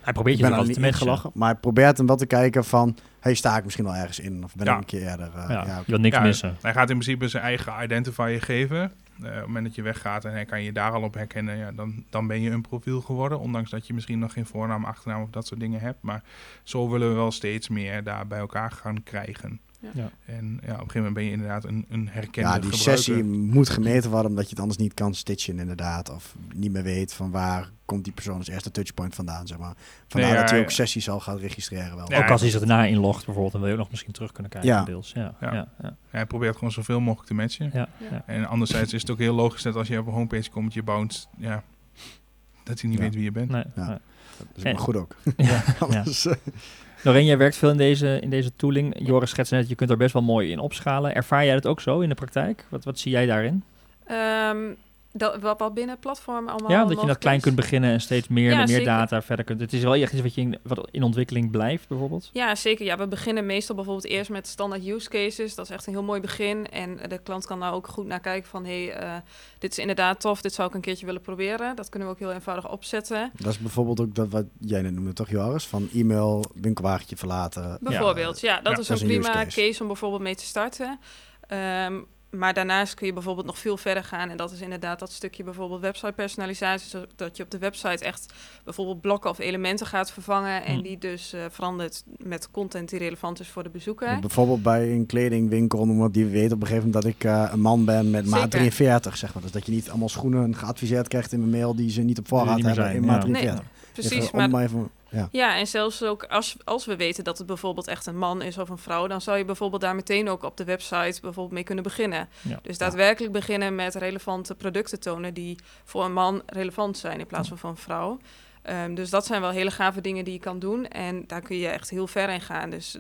Hij probeert je er niet te matchen. ingelachen, maar hij probeert hem wel te kijken van, hey, sta ik misschien wel ergens in? Of ben Ja. ik een keer eerder? eh, Ja, ja, je wilt niks Ja, missen. Hij gaat in principe zijn eigen identifier geven. Eh, op het moment dat je weggaat en hij kan je daar al op herkennen, ja, dan, dan ben je een profiel geworden. Ondanks dat je misschien nog geen voornaam, achternaam of dat soort dingen hebt. Maar zo willen we wel steeds meer daar bij elkaar gaan krijgen. Ja. En ja, op een gegeven moment ben je inderdaad een, een herkende Ja, die gebruiker. sessie moet gemeten worden omdat je het anders niet kan stitchen inderdaad. Of niet meer weet van waar komt die persoon als eerste touchpoint vandaan, zeg maar. Vandaar Nee, ja, dat hij ja. ook sessies al gaat registreren wel. Ja, ook als hij zich erna inlogt bijvoorbeeld, dan wil je ook nog misschien terug kunnen kijken. Ja. Deels. Ja. Ja. Ja. Ja. Ja. Hij probeert gewoon zoveel mogelijk te matchen. Ja. Ja. En anderzijds is het ook heel logisch dat als je op een homepage komt, je bounce, ja, dat hij niet Ja. weet wie je bent. Nee. Dat is En- maar goed ook. Ja. Anders, Lorraine, jij werkt veel in deze, in deze tooling. Joris schetste net, je kunt er best wel mooi in opschalen. Ervaar jij dat ook zo in de praktijk? Wat, wat zie jij daarin? Ehm, dat, wat, wat binnen platform allemaal ja, dat je dat klein is. kunt beginnen en steeds meer, Ja, met meer zeker. data verder kunt. Het is wel echt iets wat, je in, wat in ontwikkeling blijft, bijvoorbeeld. Ja, zeker. Ja, we beginnen meestal bijvoorbeeld eerst met standaard use cases. Dat is echt een heel mooi begin. En de klant kan daar ook goed naar kijken van... hé, hey, eh, dit is inderdaad tof, dit zou ik een keertje willen proberen. Dat kunnen we ook heel eenvoudig opzetten. dat is bijvoorbeeld ook dat wat jij net noemde, toch Joris? Van e-mail, winkelwagentje verlaten. Bijvoorbeeld, ja, dat Ja, is dat een is een use prima case. case. om bijvoorbeeld mee te starten. Ehm, maar daarnaast kun je bijvoorbeeld nog veel verder gaan. En dat is inderdaad dat stukje bijvoorbeeld website personalisatie. Zodat je op de website echt bijvoorbeeld blokken of elementen gaat vervangen. En Hm. die dus eh, verandert met content die relevant is voor de bezoeker. Bijvoorbeeld bij een kledingwinkel, noem maar, die weet op een gegeven moment dat ik eh, een man ben met maat Zeker. 43, zeg maar. Dus dat je niet allemaal schoenen geadviseerd krijgt in mijn mail die ze niet op voorraad Die hebben zijn, in maat ja. 43. Precies, Even om maar maar even, ja. Ja, en zelfs ook als, als we weten dat het bijvoorbeeld echt een man is of een vrouw, dan zou je bijvoorbeeld daar meteen ook op de website bijvoorbeeld mee kunnen beginnen. Ja. Dus daadwerkelijk beginnen met relevante producten tonen die voor een man relevant zijn in plaats van voor een vrouw. Ehm, dus dat zijn wel hele gave dingen die je kan doen en daar kun je echt heel ver in gaan. Dus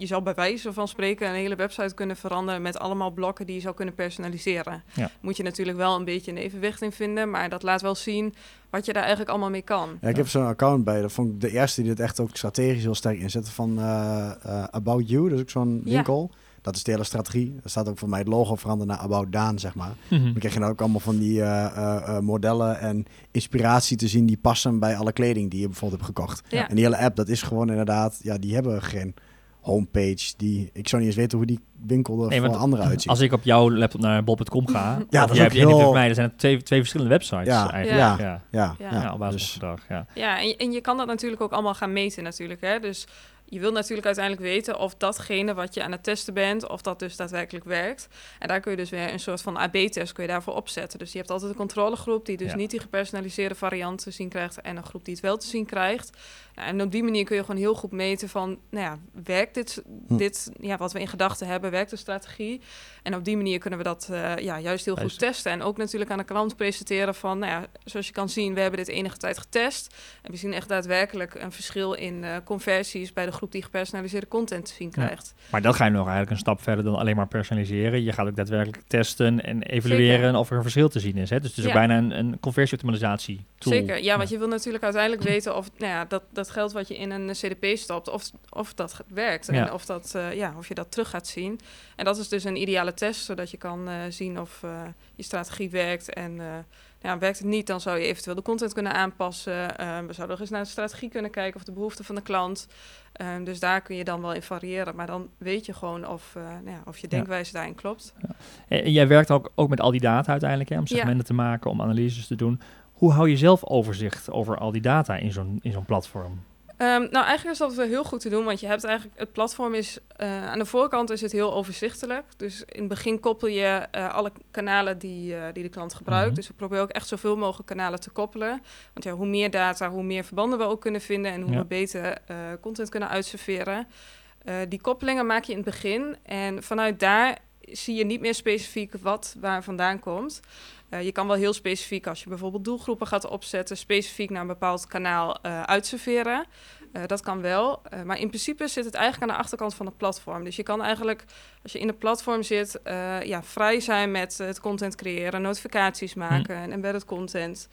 je zou bij wijze van spreken een hele website kunnen veranderen met allemaal blokken die je zou kunnen personaliseren. Ja. Moet je natuurlijk wel een beetje een evenwicht in vinden, maar dat laat wel zien wat je daar eigenlijk allemaal mee kan. Ja, ik heb zo'n account bij. Dat vond ik de eerste die het echt ook strategisch heel sterk inzette van eh, eh, About You. Dat is ook zo'n Ja. winkel. Dat is de hele strategie. Er staat ook voor mij het logo veranderen naar About Daan, zeg maar. Mhm. Dan krijg je dan ook allemaal van die eh, eh, eh, modellen en inspiratie te zien die passen bij alle kleding die je bijvoorbeeld hebt gekocht. Ja. En die hele app, dat is gewoon inderdaad, ja, die hebben geen homepage. Die, ik zou niet eens weten hoe die winkel er Nee, voor want anderen uitziet. Als ik op jouw laptop naar bol.com ga, Ja, dat jij hebt ene heel- mij, dan zijn twee, twee verschillende websites Ja, eigenlijk. ja. ja. ja, Ja. ja, Ja, op basis dus- van gedrag, ja. Ja, en je, en je kan dat natuurlijk ook allemaal gaan meten natuurlijk. Hè? Dus je wil natuurlijk uiteindelijk weten of datgene wat je aan het testen bent, of dat dus daadwerkelijk werkt. En daar kun je dus weer een soort van AB-test kun je daarvoor opzetten. Dus je hebt altijd een controlegroep die dus Ja. niet die gepersonaliseerde variant te zien krijgt en een groep die het wel te zien krijgt. Nou, en op die manier kun je gewoon heel goed meten van, nou ja, werkt dit, Hm. dit ja, wat we in gedachten hebben, werkt de strategie? En op die manier kunnen we dat eh, ja, juist heel goed testen. En ook natuurlijk aan de klant presenteren van, nou ja, zoals je kan zien, we hebben dit enige tijd getest. En we zien echt daadwerkelijk een verschil in eh, conversies bij de groep die gepersonaliseerde content te zien Ja. krijgt. Maar dat ga je nog eigenlijk een stap verder dan alleen maar personaliseren. Je gaat ook daadwerkelijk testen en evalueren Zeker. of er een verschil te zien is. Hè? Dus het is ook bijna een, een conversieoptimalisatie tool. Zeker, ja, want je wil natuurlijk uiteindelijk weten of nou ja, dat, dat geld wat je in een CDP stopt, of, of dat werkt. En of, dat, eh, ja, of je dat terug gaat zien. En dat is dus een ideale test, zodat je kan eh, zien of eh, je strategie werkt. En nou ja, werkt het niet, dan zou je eventueel de content kunnen aanpassen. Eh, we zouden nog eens naar de strategie kunnen kijken of de behoeften van de klant. Ehm, dus daar kun je dan wel in variëren. Maar dan weet je gewoon of, eh, nou ja, of je Ja. denkwijze daarin klopt. En en jij werkt ook, ook met al die data uiteindelijk, hè, om Ja. segmenten te maken, om analyses te doen. Hoe hou je zelf overzicht over al die data in zo'n in zo'n platform? Ehm, nou, eigenlijk is dat wel heel goed te doen, want je hebt eigenlijk het platform is eh, aan de voorkant is het heel overzichtelijk. Dus in het begin koppel je eh, alle kanalen die, eh, die de klant gebruikt. Mhm. Dus we proberen ook echt zoveel mogelijk kanalen te koppelen. Want ja, hoe meer data, hoe meer verbanden we ook kunnen vinden en hoe Ja. we beter content kunnen uitserveren. Die koppelingen maak je in het begin en vanuit daar zie je niet meer specifiek wat waar vandaan komt. Eh, je kan wel heel specifiek, als je bijvoorbeeld doelgroepen gaat opzetten, specifiek naar een bepaald kanaal eh uitserveren. Eh, dat kan wel, maar in principe zit het eigenlijk aan de achterkant van het platform. Dus je kan eigenlijk, als je in het platform zit, ja, vrij zijn met het content creëren, notificaties maken en embedded content.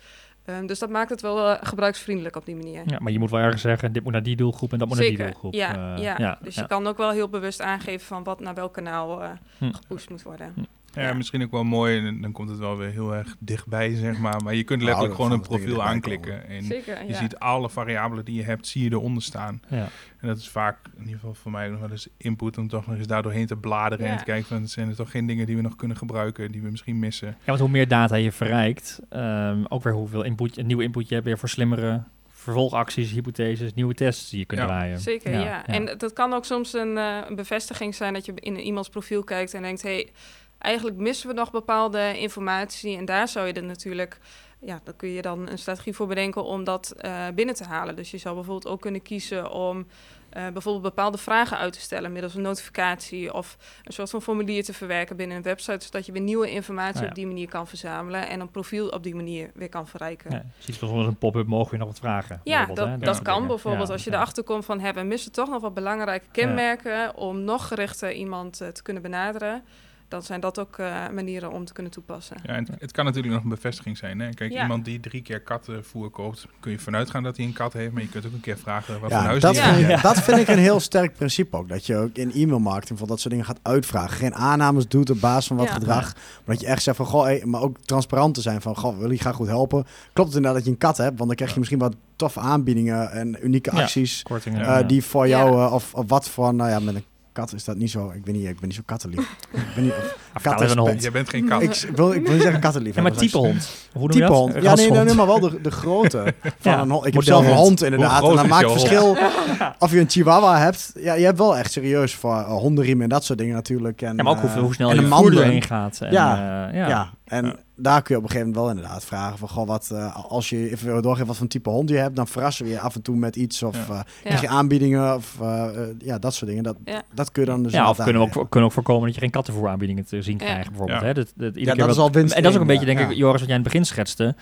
Ehm, dus dat maakt het wel gebruiksvriendelijk op die manier. Ja, maar je moet wel ergens zeggen, dit moet naar die doelgroep en dat moet naar die doelgroep. Ja, ja. dus je kan ook wel heel bewust aangeven van wat naar welk kanaal Hm. gepusht moet worden. Ja, Ja. misschien ook wel mooi. En dan komt het wel weer heel erg dichtbij, zeg maar. Maar je kunt letterlijk Nou, gewoon een profiel aanklikken. En Zeker, je ja. ziet alle variabelen die je hebt, zie je eronder staan. Ja. En dat is vaak, in ieder geval voor mij, nog wel eens input om toch nog eens daar doorheen te bladeren. En te kijken van, zijn er toch geen dingen die we nog kunnen gebruiken, die we misschien missen. Ja, want hoe meer data je verrijkt, ehm, ook weer hoeveel input, een nieuw input je hebt, weer voor slimmere vervolgacties, hypotheses, nieuwe tests die je kunt Ja. draaien. Zeker, ja. En dat kan ook soms een, eh, een bevestiging zijn dat je in iemands profiel kijkt en denkt: hé, hey, eigenlijk missen we nog bepaalde informatie. En daar zou je er natuurlijk, ja, dan kun je dan een strategie voor bedenken om dat eh, binnen te halen. Dus je zou bijvoorbeeld ook kunnen kiezen om. eh, bijvoorbeeld bepaalde vragen uit te stellen middels een notificatie of een soort van formulier te verwerken binnen een website, zodat je weer nieuwe informatie Ah, ja. op die manier kan verzamelen en een profiel op die manier weer kan verrijken. Ja, ziet soms een pop-up, mogen we nog wat vragen? Ja, bijvoorbeeld, dat, kan dingen. bijvoorbeeld Ja, als je erachter komt van... We missen toch nog wat belangrijke kenmerken... om nog gerichter iemand eh, te kunnen benaderen. Dan zijn dat ook eh, manieren om te kunnen toepassen. Ja, en het, het kan natuurlijk nog een bevestiging zijn. Hè? Kijk, Ja. iemand die drie keer kattenvoer koopt, kun je vanuit gaan dat hij een kat heeft. Maar je kunt ook een keer vragen wat voor Ja, huis dat, die Ja. vind heeft. ik, dat vind ik een heel sterk principe ook. Dat je ook in e-mailmarketing voor dat soort dingen gaat uitvragen. Geen aannames doet op basis van wat Ja. gedrag. Maar dat je echt zegt van, goh, hey, maar ook transparant te zijn van, goh, we willen je graag goed helpen. Klopt het inderdaad dat je een kat hebt? Want dan krijg je misschien wat toffe aanbiedingen en unieke Ja. acties. Kortingen. eh, ja. die voor Ja. jou, eh, of, of wat voor, nou ja, met een kat is dat niet zo. Ik weet niet, ik ben niet zo kattenlief. ik ben niet, of- kat is een hond. Jij bent geen kat. ik, ik wil, ik wil niet zeggen kattenlief. Ja, maar type dat hond. Hoe noem je Type dat? hond. Ja, nee, nee, nee, maar wel de, de grootte van Ja, een hond. Ik heb zelf een hond inderdaad. En dan is maakt verschil of je een chihuahua hebt. Ja, je hebt wel echt serieus voor uh, hondenriemen en dat soort dingen natuurlijk. En, Ja, maar ook eh, hoeveel, hoe snel en je een voer doorheen gaat. En, Ja, eh, Ja. ja. En Ja. daar kun je op een gegeven moment wel inderdaad vragen van, goh, wat, eh, als je even wil doorgeven wat voor type hond je hebt, dan verrassen we je af en toe met iets of Ja. eh, krijg je aanbiedingen of eh, ja, dat soort dingen. Dat, Ja. dat kun je dan dus Ja, of kunnen we, ook, kunnen we ook voorkomen dat je geen kattenvoeraanbiedingen te zien Ja. krijgt, bijvoorbeeld. Ja. Hè? Dat, dat, dat is al winst En dat is ook een beetje, denk ja. ik, Joris, wat jij in het begin schetste.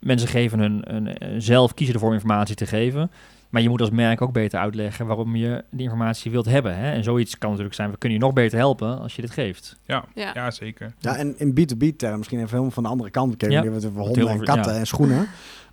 Mensen geven hun, hun, zelf kiezen ervoor om informatie te geven. Maar je moet als merk ook beter uitleggen waarom je die informatie wilt hebben. Hè? En zoiets kan natuurlijk zijn, we kunnen je nog beter helpen als je dit geeft. Ja, Ja. ja. zeker. Ja, en in B2B-termen, misschien even helemaal van de andere kant bekeken. Ja. We hebben het over honden en katten ja. en schoenen.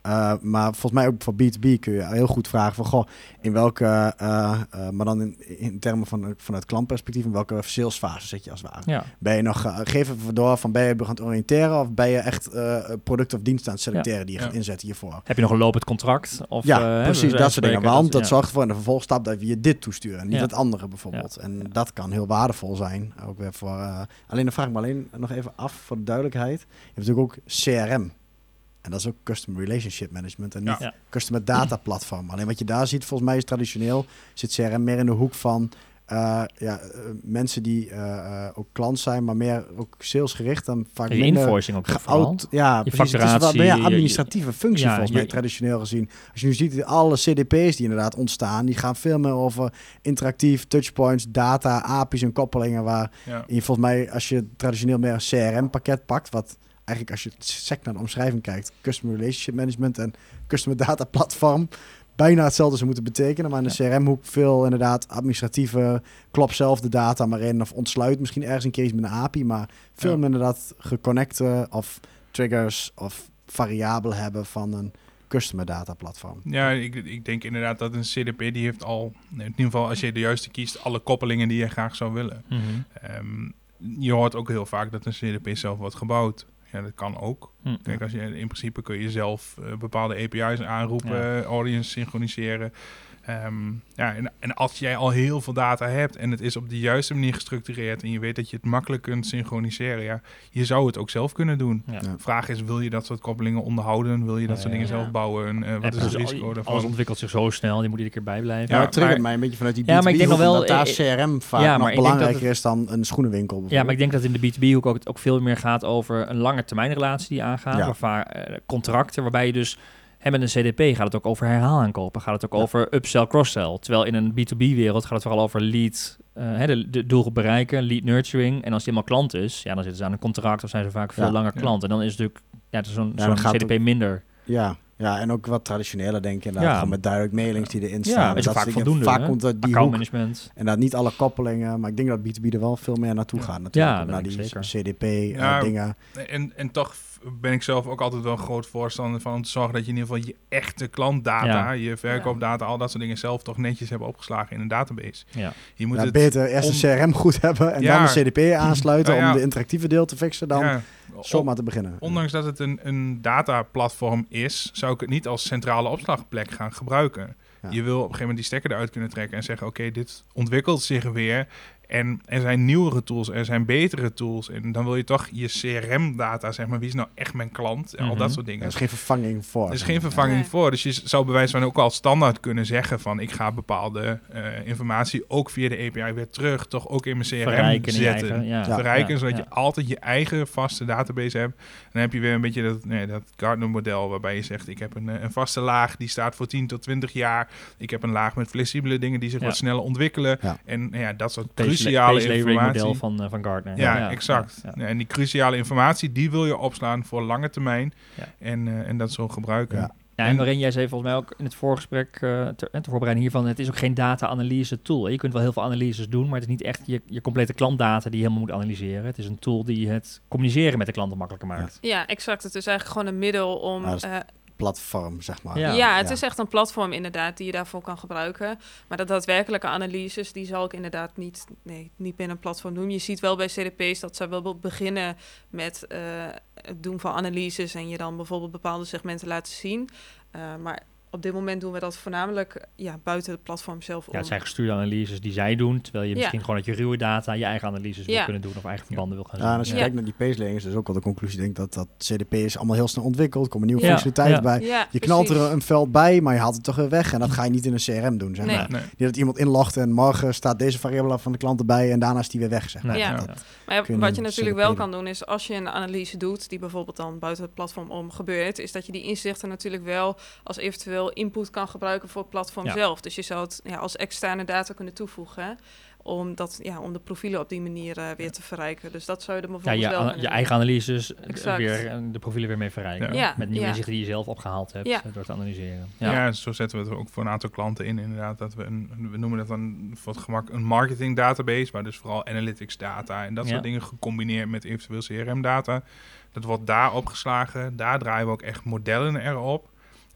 Uh, maar volgens mij ook voor B2B kun je heel goed vragen van, goh, in welke, uh, uh, maar dan in, in termen van vanuit klantperspectief, in welke salesfase zit je als het ware? Ja. Ben je nog, uh, geef even door van, ben je aan het oriënteren of ben je echt uh, product of dienst aan het selecteren die je Ja. gaat inzetten hiervoor? Heb je nog een lopend contract? Of, ja, eh, precies, dat soort dingen. Want dat ja. zorgt ervoor in de vervolgstap dat we je dit toesturen, niet het andere bijvoorbeeld. En dat kan heel waardevol zijn. Ook weer voor, uh, alleen dan vraag ik me alleen nog even af voor de duidelijkheid. Je hebt natuurlijk ook CRM. En dat is ook Customer Relationship Management en niet Ja. Customer Data Platform. Alleen wat je daar ziet, volgens mij is traditioneel, zit CRM meer in de hoek van uh, ja, uh, mensen die uh, ook klant zijn, maar meer ook salesgericht. Dan vaak je minder invoicing ook geout, Ja, je precies. Het is meer administratieve functie ja, volgens mij, je- traditioneel gezien. Als je nu ziet, alle CDP's die inderdaad ontstaan, die gaan veel meer over interactief, touchpoints, data, API's en koppelingen, waar Ja. je volgens mij, als je traditioneel meer een CRM-pakket pakt, wat eigenlijk als je sec naar de omschrijving kijkt, Customer Relationship Management en Customer Data Platform, bijna hetzelfde zou moeten betekenen, maar in de CRM-hoek veel inderdaad administratieve, klop zelf de data maar in of ontsluit misschien ergens een keer iets met een API, maar veel Ja. meer inderdaad geconnecte of triggers of variabelen hebben van een customer data platform. Ja, ik, ik denk inderdaad dat een CDP die heeft al, in ieder geval als je de juiste kiest, alle koppelingen die je graag zou willen. Mhm. Ehm, je hoort ook heel vaak dat een CDP zelf wordt gebouwd. Ja, dat kan ook. Hm. Kijk, als je, in principe kun je zelf eh, bepaalde API's aanroepen, Ja. eh, audience synchroniseren. Ehm, ja, en, en als jij al heel veel data hebt en het is op de juiste manier gestructureerd en je weet dat je het makkelijk kunt synchroniseren, ja, je zou het ook zelf kunnen doen. Ja. Ja. Vraag is, wil je dat soort koppelingen onderhouden? Wil je dat soort dingen ja. zelf bouwen? Eh, wat is het dus risico daarvan? Alles ontwikkelt zich zo snel, die moet iedere keer bijblijven. Ja, Ja, het triggert maar- mij een beetje vanuit die B2B Ja, maar ik denk nog wel, dat daar eh, CRM vaak ja, maar nog ik denk belangrijker dat is dan een schoenenwinkel Ja, maar ik denk dat in de B2B hoek ook, ook veel meer gaat over een lange termijn relatie die je aangaat. Ja. Waarvan, eh, contracten waarbij je dus... Hè, met een CDP gaat het ook over herhaal aankopen. Gaat het ook Ja. over upsell, cross-sell. Terwijl in een B2B-wereld gaat het vooral over lead, hè, de, de doelgroep bereiken, lead nurturing. En als die helemaal klant is, ja, dan zitten ze aan een contract of zijn ze vaak veel Ja. langer Ja. klant. En dan is het natuurlijk ja, is zo'n Ja, gaat CDP het- minder. Ja, ja, en ook wat traditioneler denk ik inderdaad. Ja. Gewoon met direct mailings die erin Ja, staan. is dat ook vaak voldoende, Vaak komt uit die hoek. Accountmanagement. En dat niet alle koppelingen, maar ik denk dat B2B er wel veel meer naartoe Ja. gaat natuurlijk. Ja, dat naar die zeker. CDP eh, Ja, dingen. En, en toch ben ik zelf ook altijd wel een groot voorstander van om te zorgen dat je in ieder geval je echte klantdata, Ja. je verkoopdata, al dat soort dingen zelf toch netjes hebben opgeslagen in een database. Ja. Je moet Ja, het beter eerst een CRM goed hebben en Ja. dan de CDP aansluiten Ja, ja. om de interactieve deel te fixen. Dan ja, zomaar te beginnen. Ondanks dat het een, een dataplatform is, zou ik het niet als centrale opslagplek gaan gebruiken. Ja. Je wil op een gegeven moment die stekker eruit kunnen trekken en zeggen: Oké, dit ontwikkelt zich weer. En er zijn nieuwere tools, er zijn betere tools. En dan wil je toch je CRM-data, zeg maar, wie is nou echt mijn klant? En al Mhm. dat soort Er dingen. is geen vervanging voor. Er is geen vervanging Nee. voor. Dus je zou bij wijze van ook al standaard kunnen zeggen van ik ga bepaalde eh, informatie ook via de API weer terug, toch ook in mijn CRM Verrijken zetten. eigen... Ja. Verrijken, Ja, zodat ja. je altijd je eigen vaste database hebt. Dan heb je weer een beetje dat, nee, dat Gartner-model waarbij je zegt ik heb een, eh, een vaste laag die staat voor 10 tot 20 jaar. Ik heb een laag met flexibele dingen die zich Ja. wat sneller ontwikkelen. Ja. En nou ja, dat soort Pace- cruciale informatie. model van, eh, van Gartner. Ja, exact. ja, ja. En die cruciale informatie, die wil je opslaan voor lange termijn. Ja. En, eh, en dat zo gebruiken. Ja. Ja, en waarin jij zei volgens mij ook in het voorgesprek, eh ter, ter voorbereiding hiervan, het is ook geen data-analyse tool. Je kunt wel heel veel analyses doen, maar het is niet echt je, je complete klantdata die je helemaal moet analyseren. Het is een tool die het communiceren met de klanten makkelijker maakt. Ja, exact. Het is eigenlijk gewoon een middel om... Is Platform, zeg maar. Ja. Ja, het is echt een platform inderdaad die je daarvoor kan gebruiken. Maar de daadwerkelijke analyses, die zal ik inderdaad niet, nee, niet binnen een platform doen. Je ziet wel bij CDP's dat ze wel be- beginnen met eh, het doen van analyses en je dan bijvoorbeeld bepaalde segmenten laten zien. Eh, maar op dit moment doen we dat voornamelijk ja, buiten het platform zelf Ja, om. het zijn gestuurde analyses die zij doen, terwijl je Ja. misschien gewoon uit je ruwe data je eigen analyses wil Ja. kunnen doen of eigen verbanden wil gaan Ja, en zien. als je Ja. kijkt naar die pacelane, is dus ook wel de conclusie, denk ik, dat dat CDP is allemaal heel snel ontwikkeld. Er komen nieuwe Ja, functionaliteit ja. bij. Ja, Je knalt precies. er een veld bij, maar je haalt het toch weer weg. En dat ga je niet in een CRM doen, zeg Nee. maar. Nee. Niet dat iemand inlogt en morgen staat deze variabele van de klant erbij en daarna is die weer weg, zeg maar. Ja. ja. Maar ja, je wat een je natuurlijk wel kan doen is als je een analyse doet die bijvoorbeeld dan buiten het platform om gebeurt, is dat je die inzichten natuurlijk wel als eventueel input kan gebruiken voor het platform Ja. zelf. Dus je zou het ja, als externe data kunnen toevoegen om, dat, ja, om de profielen op die manier eh, weer te verrijken. Dus dat zou je er Ja, bijvoorbeeld je, wel je eigen analyses, eh, Exact. weer eh, de profielen weer mee verrijken. Ja. Ja, Met nieuwe ja. inzichten die je zelf opgehaald hebt Ja. door te analyseren. Ja. Ja. zo zetten we het ook voor een aantal klanten in. Inderdaad, dat we een, we noemen dat dan voor het gemak een marketing database, waar dus vooral analytics data en dat Ja. soort dingen gecombineerd met eventueel CRM data. Dat wordt daar opgeslagen. Daar draaien we ook echt modellen erop.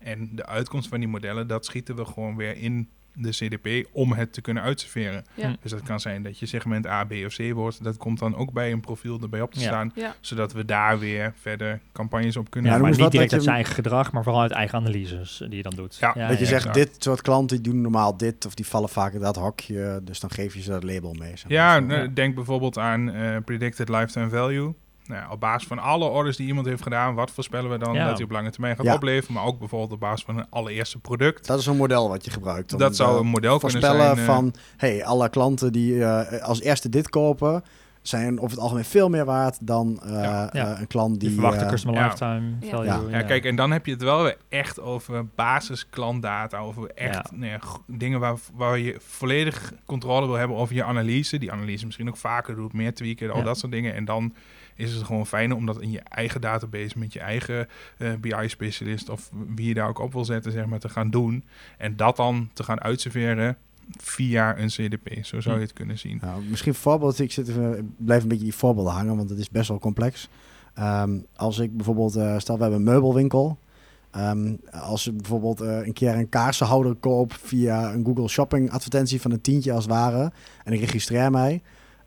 En de uitkomst van die modellen, dat schieten we gewoon weer in de CDP om het te kunnen uitserveren. Ja. Hm. Dus dat kan zijn dat je segment A, B of C wordt. Dat komt dan ook bij een profiel erbij op te Ja. staan. Ja. Zodat we daar weer verder campagnes op kunnen Ja, Ja, maar niet direct dat uit je- zijn eigen gedrag, maar vooral uit eigen analyses die je dan doet. Ja, dat je zegt, exact. dit soort klanten die doen normaal dit, of die vallen vaak in dat hokje, dus dan geef je ze dat label mee. zeg maar. Ja, nou, denk bijvoorbeeld aan eh, predicted lifetime value. Nou, ja, op basis van alle orders die iemand heeft gedaan, wat voorspellen we dan Ja. dat hij op lange termijn gaat Ja. opleveren, maar ook bijvoorbeeld op basis van een allereerste product. Dat is een model wat je gebruikt. om, Dat zou eh, een model kunnen voorspellen zijn. eh, van, hey, alle klanten die eh, als eerste dit kopen, zijn over het algemeen veel meer waard dan Ja. Ja. een klant Die die... verwachte eh, customer ja. lifetime Ja. value. Ja. ja, kijk, en dan heb je het wel weer echt over basis klantdata, over echt Ja. ja, g- dingen waar, waar je volledig controle wil hebben over je analyse. Die analyse misschien ook vaker doet, meer tweaken, al Ja. dat soort dingen. En dan is het gewoon fijn om dat in je eigen database met je eigen eh, BI-specialist of wie je daar ook op wil zetten, zeg maar, te gaan doen. En dat dan te gaan uitserveren via een CDP. Zo zou je het kunnen zien. Nou, misschien voorbeeld. Ik, zit even, blijf een beetje die voorbeelden hangen, want het is best wel complex. Ehm, als ik bijvoorbeeld, eh, stel we hebben een meubelwinkel. Ehm, als ik bijvoorbeeld eh, een keer een kaarsenhouder koop via een Google Shopping advertentie van een tientje als ware. En ik registreer mij.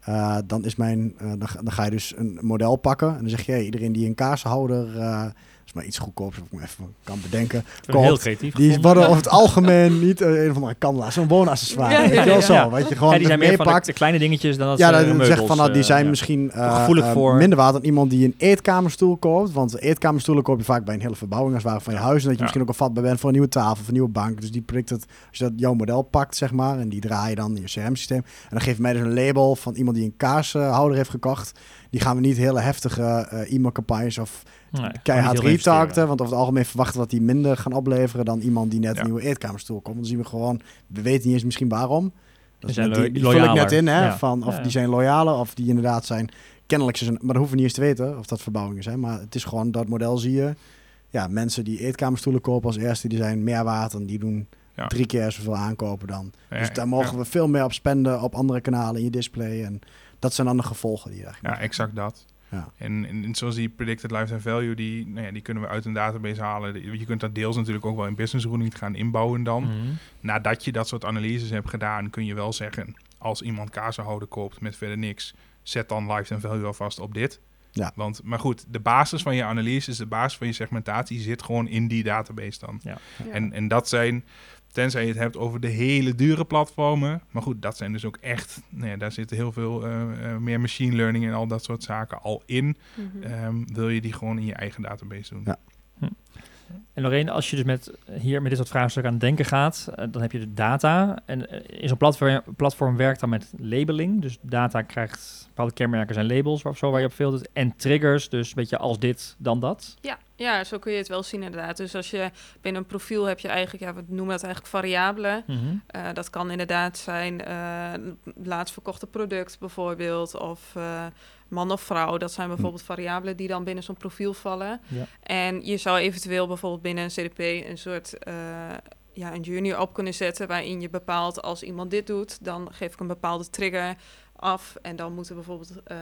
Eh, dan, is mijn, eh, dan, ga- dan ga je dus een model pakken. En dan zeg je, hey, iedereen die een kaarsenhouder, eh is maar iets goedkoops, of ik me even kan bedenken. Heel creatief Die worden over het algemeen niet eh, een of andere kandelaar, zo'n woonaccessoire. Ja, ja, wel ja. zo. Ja. Weet je, gewoon Ja, die zijn meer van de, kleine dingetjes dan dat Ja, dat meubels, zegt van nou, die eh, zijn ja. misschien eh, Gevoelig eh, voor- minder waard dan iemand die een eetkamerstoel koopt. Want eetkamerstoelen koop je vaak bij een hele verbouwing als het ware van je huis. En dat je Ja. misschien ook al vatbaar bent voor een nieuwe tafel of een nieuwe bank. Dus die prikt het, als je dat jouw model pakt, zeg maar, en die draai je dan in je CRM-systeem. En dan geef je mij dus een label van iemand die een kaarshouder heeft gekocht. Die gaan we niet hele heftige eh, e-mailcampagnes of Nee, keihard retargeten. Want over het algemeen verwachten we dat die minder gaan opleveren dan iemand die net Ja. een nieuwe eetkamerstoel komt. Dan zien we gewoon, we weten niet eens misschien waarom. Dat is die, die vul ik net in, hè, Ja. van of Ja. die zijn loyaler of die inderdaad zijn kennelijk zijn, maar dat hoeven we niet eens te weten of dat verbouwingen zijn. Maar het is gewoon dat model zie je. Ja, mensen die eetkamerstoelen kopen als eerste, die zijn meer waard en die doen drie keer zoveel aankopen dan. Dus daar mogen we veel meer op spenden op andere kanalen in je display. En dat zijn dan de gevolgen die je eigenlijk Ja, exact dat. Ja. En, en, en zoals die predicted lifetime value, die, nou ja, die kunnen we uit een database halen. Je kunt dat deels natuurlijk ook wel in business routing gaan inbouwen dan. Mhm. Nadat je dat soort analyses hebt gedaan, kun je wel zeggen... als iemand kaarsenhouden koopt met verder niks... zet dan lifetime value alvast op dit. Ja. Want, maar goed, de basis van je analyse, de basis van je segmentatie... zit gewoon in die database dan. Ja. En, en dat zijn, tenzij je het hebt over de hele dure platformen. Maar goed, dat zijn dus ook echt, nou ja, daar zitten heel veel eh, eh, meer machine learning en al dat soort zaken al in. Mhm. Ehm, wil je die gewoon in je eigen database doen. Ja. En Lorraine, als je dus met, hier met dit soort vraagstukken aan het denken gaat, eh, dan heb je de data. En eh, in zo'n platform, platform werkt dan met labeling. Dus data krijgt bepaalde kenmerken en labels of zo waar je op filtert. En triggers, dus een beetje als dit, dan dat. Ja, ja, zo kun je het wel zien inderdaad. Dus als je binnen een profiel heb je eigenlijk, ja, we noemen dat eigenlijk variabelen. Mhm. Eh, dat kan inderdaad zijn een laatst verkochte product bijvoorbeeld, of man of vrouw. Dat zijn bijvoorbeeld variabelen die dan binnen zo'n profiel vallen. Ja. En je zou eventueel bijvoorbeeld binnen een CDP een soort eh, ja, een junior op kunnen zetten, waarin je bepaalt als iemand dit doet, dan geef ik een bepaalde trigger af. En dan moet er bijvoorbeeld eh,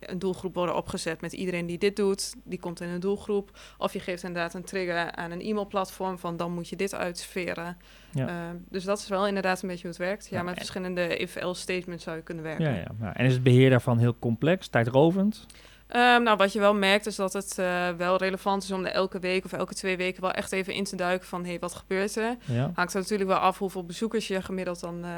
een doelgroep worden opgezet met iedereen die dit doet, die komt in een doelgroep. Of je geeft inderdaad een trigger aan een e-mailplatform van dan moet je dit uitsferen. Ja. Eh, dus dat is wel inderdaad een beetje hoe het werkt. Ja, Ja, met en- verschillende if-else statements zou je kunnen werken. Ja, ja. Nou, en is het beheer daarvan heel complex, tijdrovend? Ehm, nou, wat je wel merkt is dat het eh, wel relevant is om er elke week of elke twee weken wel echt even in te duiken van hé, hey, wat gebeurt er? Ja. Hangt er natuurlijk wel af hoeveel bezoekers je gemiddeld dan eh,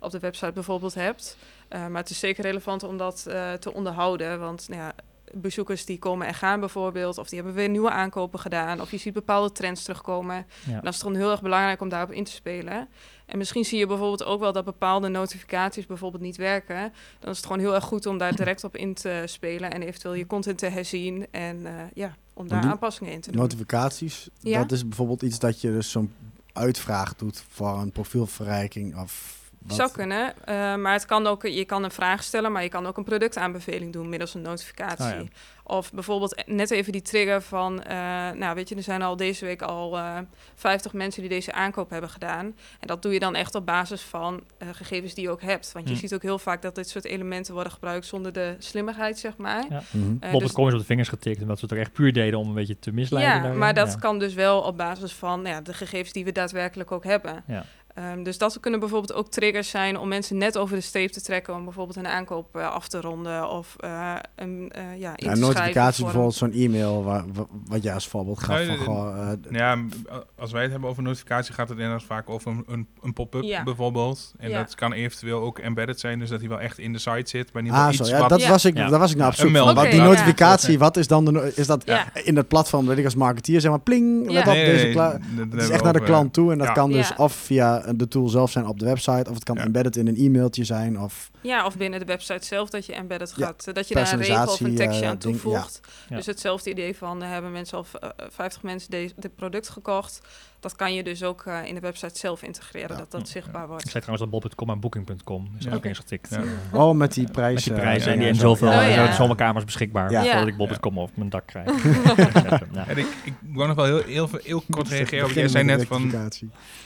op de website bijvoorbeeld hebt. Uh, maar het is zeker relevant om dat uh, te onderhouden. Want nou ja, bezoekers die komen en gaan bijvoorbeeld, of die hebben weer nieuwe aankopen gedaan, of je ziet bepaalde trends terugkomen. Ja. Dan is het gewoon heel erg belangrijk om daarop in te spelen. En misschien zie je bijvoorbeeld ook wel dat bepaalde notificaties bijvoorbeeld niet werken. Dan is het gewoon heel erg goed om daar direct op in te spelen en eventueel je content te herzien en uh, ja, om daar aanpassingen in te doen. Notificaties, ja? dat is bijvoorbeeld iets dat je dus zo'n uitvraag doet voor een profielverrijking of wat? Zou kunnen, uh, maar het kan ook, je kan een vraag stellen, maar je kan ook een productaanbeveling doen middels een notificatie. Oh ja. Of bijvoorbeeld net even die trigger van, uh, nou weet je, er zijn al deze week al uh, 50 mensen die deze aankoop hebben gedaan. En dat doe je dan echt op basis van uh, gegevens die je ook hebt. Want je Hm. ziet ook heel vaak dat dit soort elementen worden gebruikt zonder de slimmigheid, zeg maar. Ja. Mhm. Bijvoorbeeld dus- op de vingers getikt en dat ze het er echt puur deden om een beetje te misleiden. Ja, daarin. maar dat Ja. kan dus wel op basis van ja, de gegevens die we daadwerkelijk ook hebben. Ja. Ehm, dus dat kunnen bijvoorbeeld ook triggers zijn om mensen net over de streep te trekken om bijvoorbeeld een aankoop eh, af te ronden of eh, een eh, ja, in Ja, notificatie voor bijvoorbeeld zo'n e-mail waar, wa- wat je als voorbeeld gaf Nee, van eh, Ja, als wij het hebben over notificatie, gaat het inderdaad vaak over een, een, een pop-up Ja. bijvoorbeeld. En Ja. dat kan eventueel ook embedded zijn, dus dat hij wel echt in de site zit. Maar ieder Ah, iets ja, wat... dat, Ja. was ik, Ja. daar was ik naar op zoek van. melding. Wat die notificatie, wat is dan de, no- is dat Ja. in het platform dat ik als marketeer zeg maar pling, Ja. let op, Nee, deze dat- dat Het is echt naar de klant toe en dat kan dus of via de tool zelf zijn op de website, of het kan Ja. embedded in een e-mailtje zijn, of Ja, of binnen de website zelf dat je embedded Ja, gaat. eh, dat je daar een regel of een tekstje eh, aan ding, ja. toevoegt. Ja. Dus hetzelfde idee van eh, hebben mensen al eh, 50 mensen deze, dit product gekocht. Dat kan je dus ook eh, in de website zelf integreren, Ja. dat dat Ja. zichtbaar Ik wordt. zei trouwens dat bol.com en booking.com is er Ja. ook eens getikt. Ja. Oh met die Met prijzen. die prijzen ja, en die zo. zoveel, Oh, ja. zomerkamers beschikbaar. Ja. Voordat ik bol.com op mijn dak krijg. ja. En ik, ik wou nog wel heel, heel, veel- heel kort reageren op. Jij zei net van,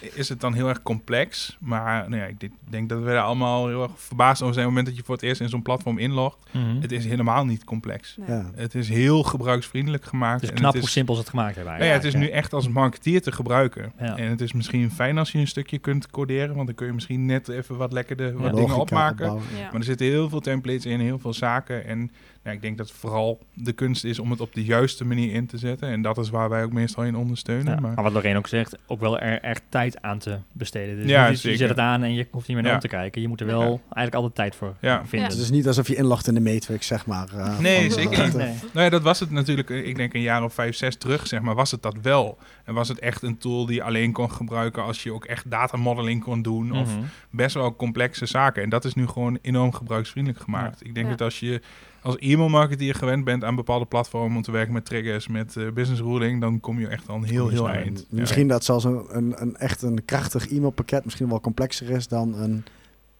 is het dan heel erg complex? Maar nou ja, ik denk- dat we daar allemaal heel erg verbaasd over zijn op het moment dat je voor het eerst in zo'n platform inlogt. Mhm. Het is helemaal niet complex. Nee. Ja. Het is heel gebruiksvriendelijk gemaakt. Het is en knap het hoe is, simpel ze het gemaakt hebben nou ja, het is nu echt als marketeer te gebruiken. Ja. En het is misschien fijn als je een stukje kunt coderen, want dan kun je misschien net even wat lekkerder wat Ja. dingen Logica opmaken. opbouwen. Ja. Maar er zitten heel veel templates in, heel veel zaken. En nou, ik denk dat vooral de kunst is om het op de juiste manier in te zetten. En dat is waar wij ook meestal in ondersteunen. Ja, maar, maar wat Lorraine ook zegt, ook wel er echt tijd aan te besteden. Dus Ja, je zet het aan en je hoeft niet meer naar Ja. om te kijken. Je moet er wel Ja. eigenlijk altijd tijd voor Ja. vinden. Het is niet alsof je inlogt in de Matrix, zeg maar. eh, Nee, van, zeker niet. Nee. Nou ja, dat was het natuurlijk, eh, ik denk een jaar of vijf, zes terug, zeg maar, was het dat wel. En was het echt een tool die je alleen kon gebruiken als je ook echt datamodeling kon doen. Of Mhm. best wel complexe zaken. En dat is nu gewoon enorm gebruiksvriendelijk gemaakt. Ik denk Ja. dat als je als e-mailmarketeer gewend bent aan bepaalde platformen om te werken met triggers, met eh, business ruling, dan kom je echt al een heel, heel eind. Ja. Misschien dat zelfs een, een, een echt een krachtig e-mailpakket misschien wel complexer is dan een,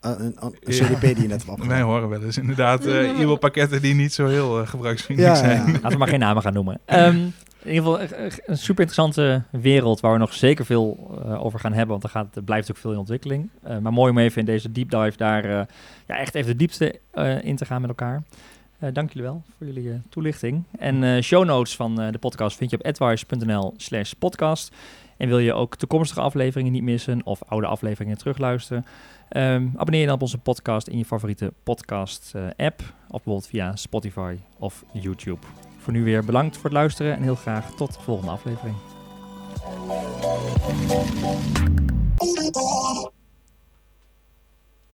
een, een, een Ja. CDP die je net hebt Wij horen wel eens inderdaad eh, e-mailpakketten die niet zo heel eh, gebruiksvriendelijk Ja, zijn. ja. Laten we maar geen namen gaan noemen. Ehm, in ieder geval een super interessante wereld waar we nog zeker veel over gaan hebben. Want er, gaat, er blijft ook veel in ontwikkeling. Eh, maar mooi om even in deze deep dive daar eh, ja, echt even de diepte eh, in te gaan met elkaar. Eh, dank jullie wel voor jullie eh, toelichting. En eh, show notes van de podcast vind je op advice.nl slash podcast. En wil je ook toekomstige afleveringen niet missen of oude afleveringen terugluisteren? Ehm, abonneer je dan op onze podcast in je favoriete podcast app. Of bijvoorbeeld via Spotify of YouTube. Voor nu weer bedankt voor het luisteren en heel graag tot de volgende aflevering.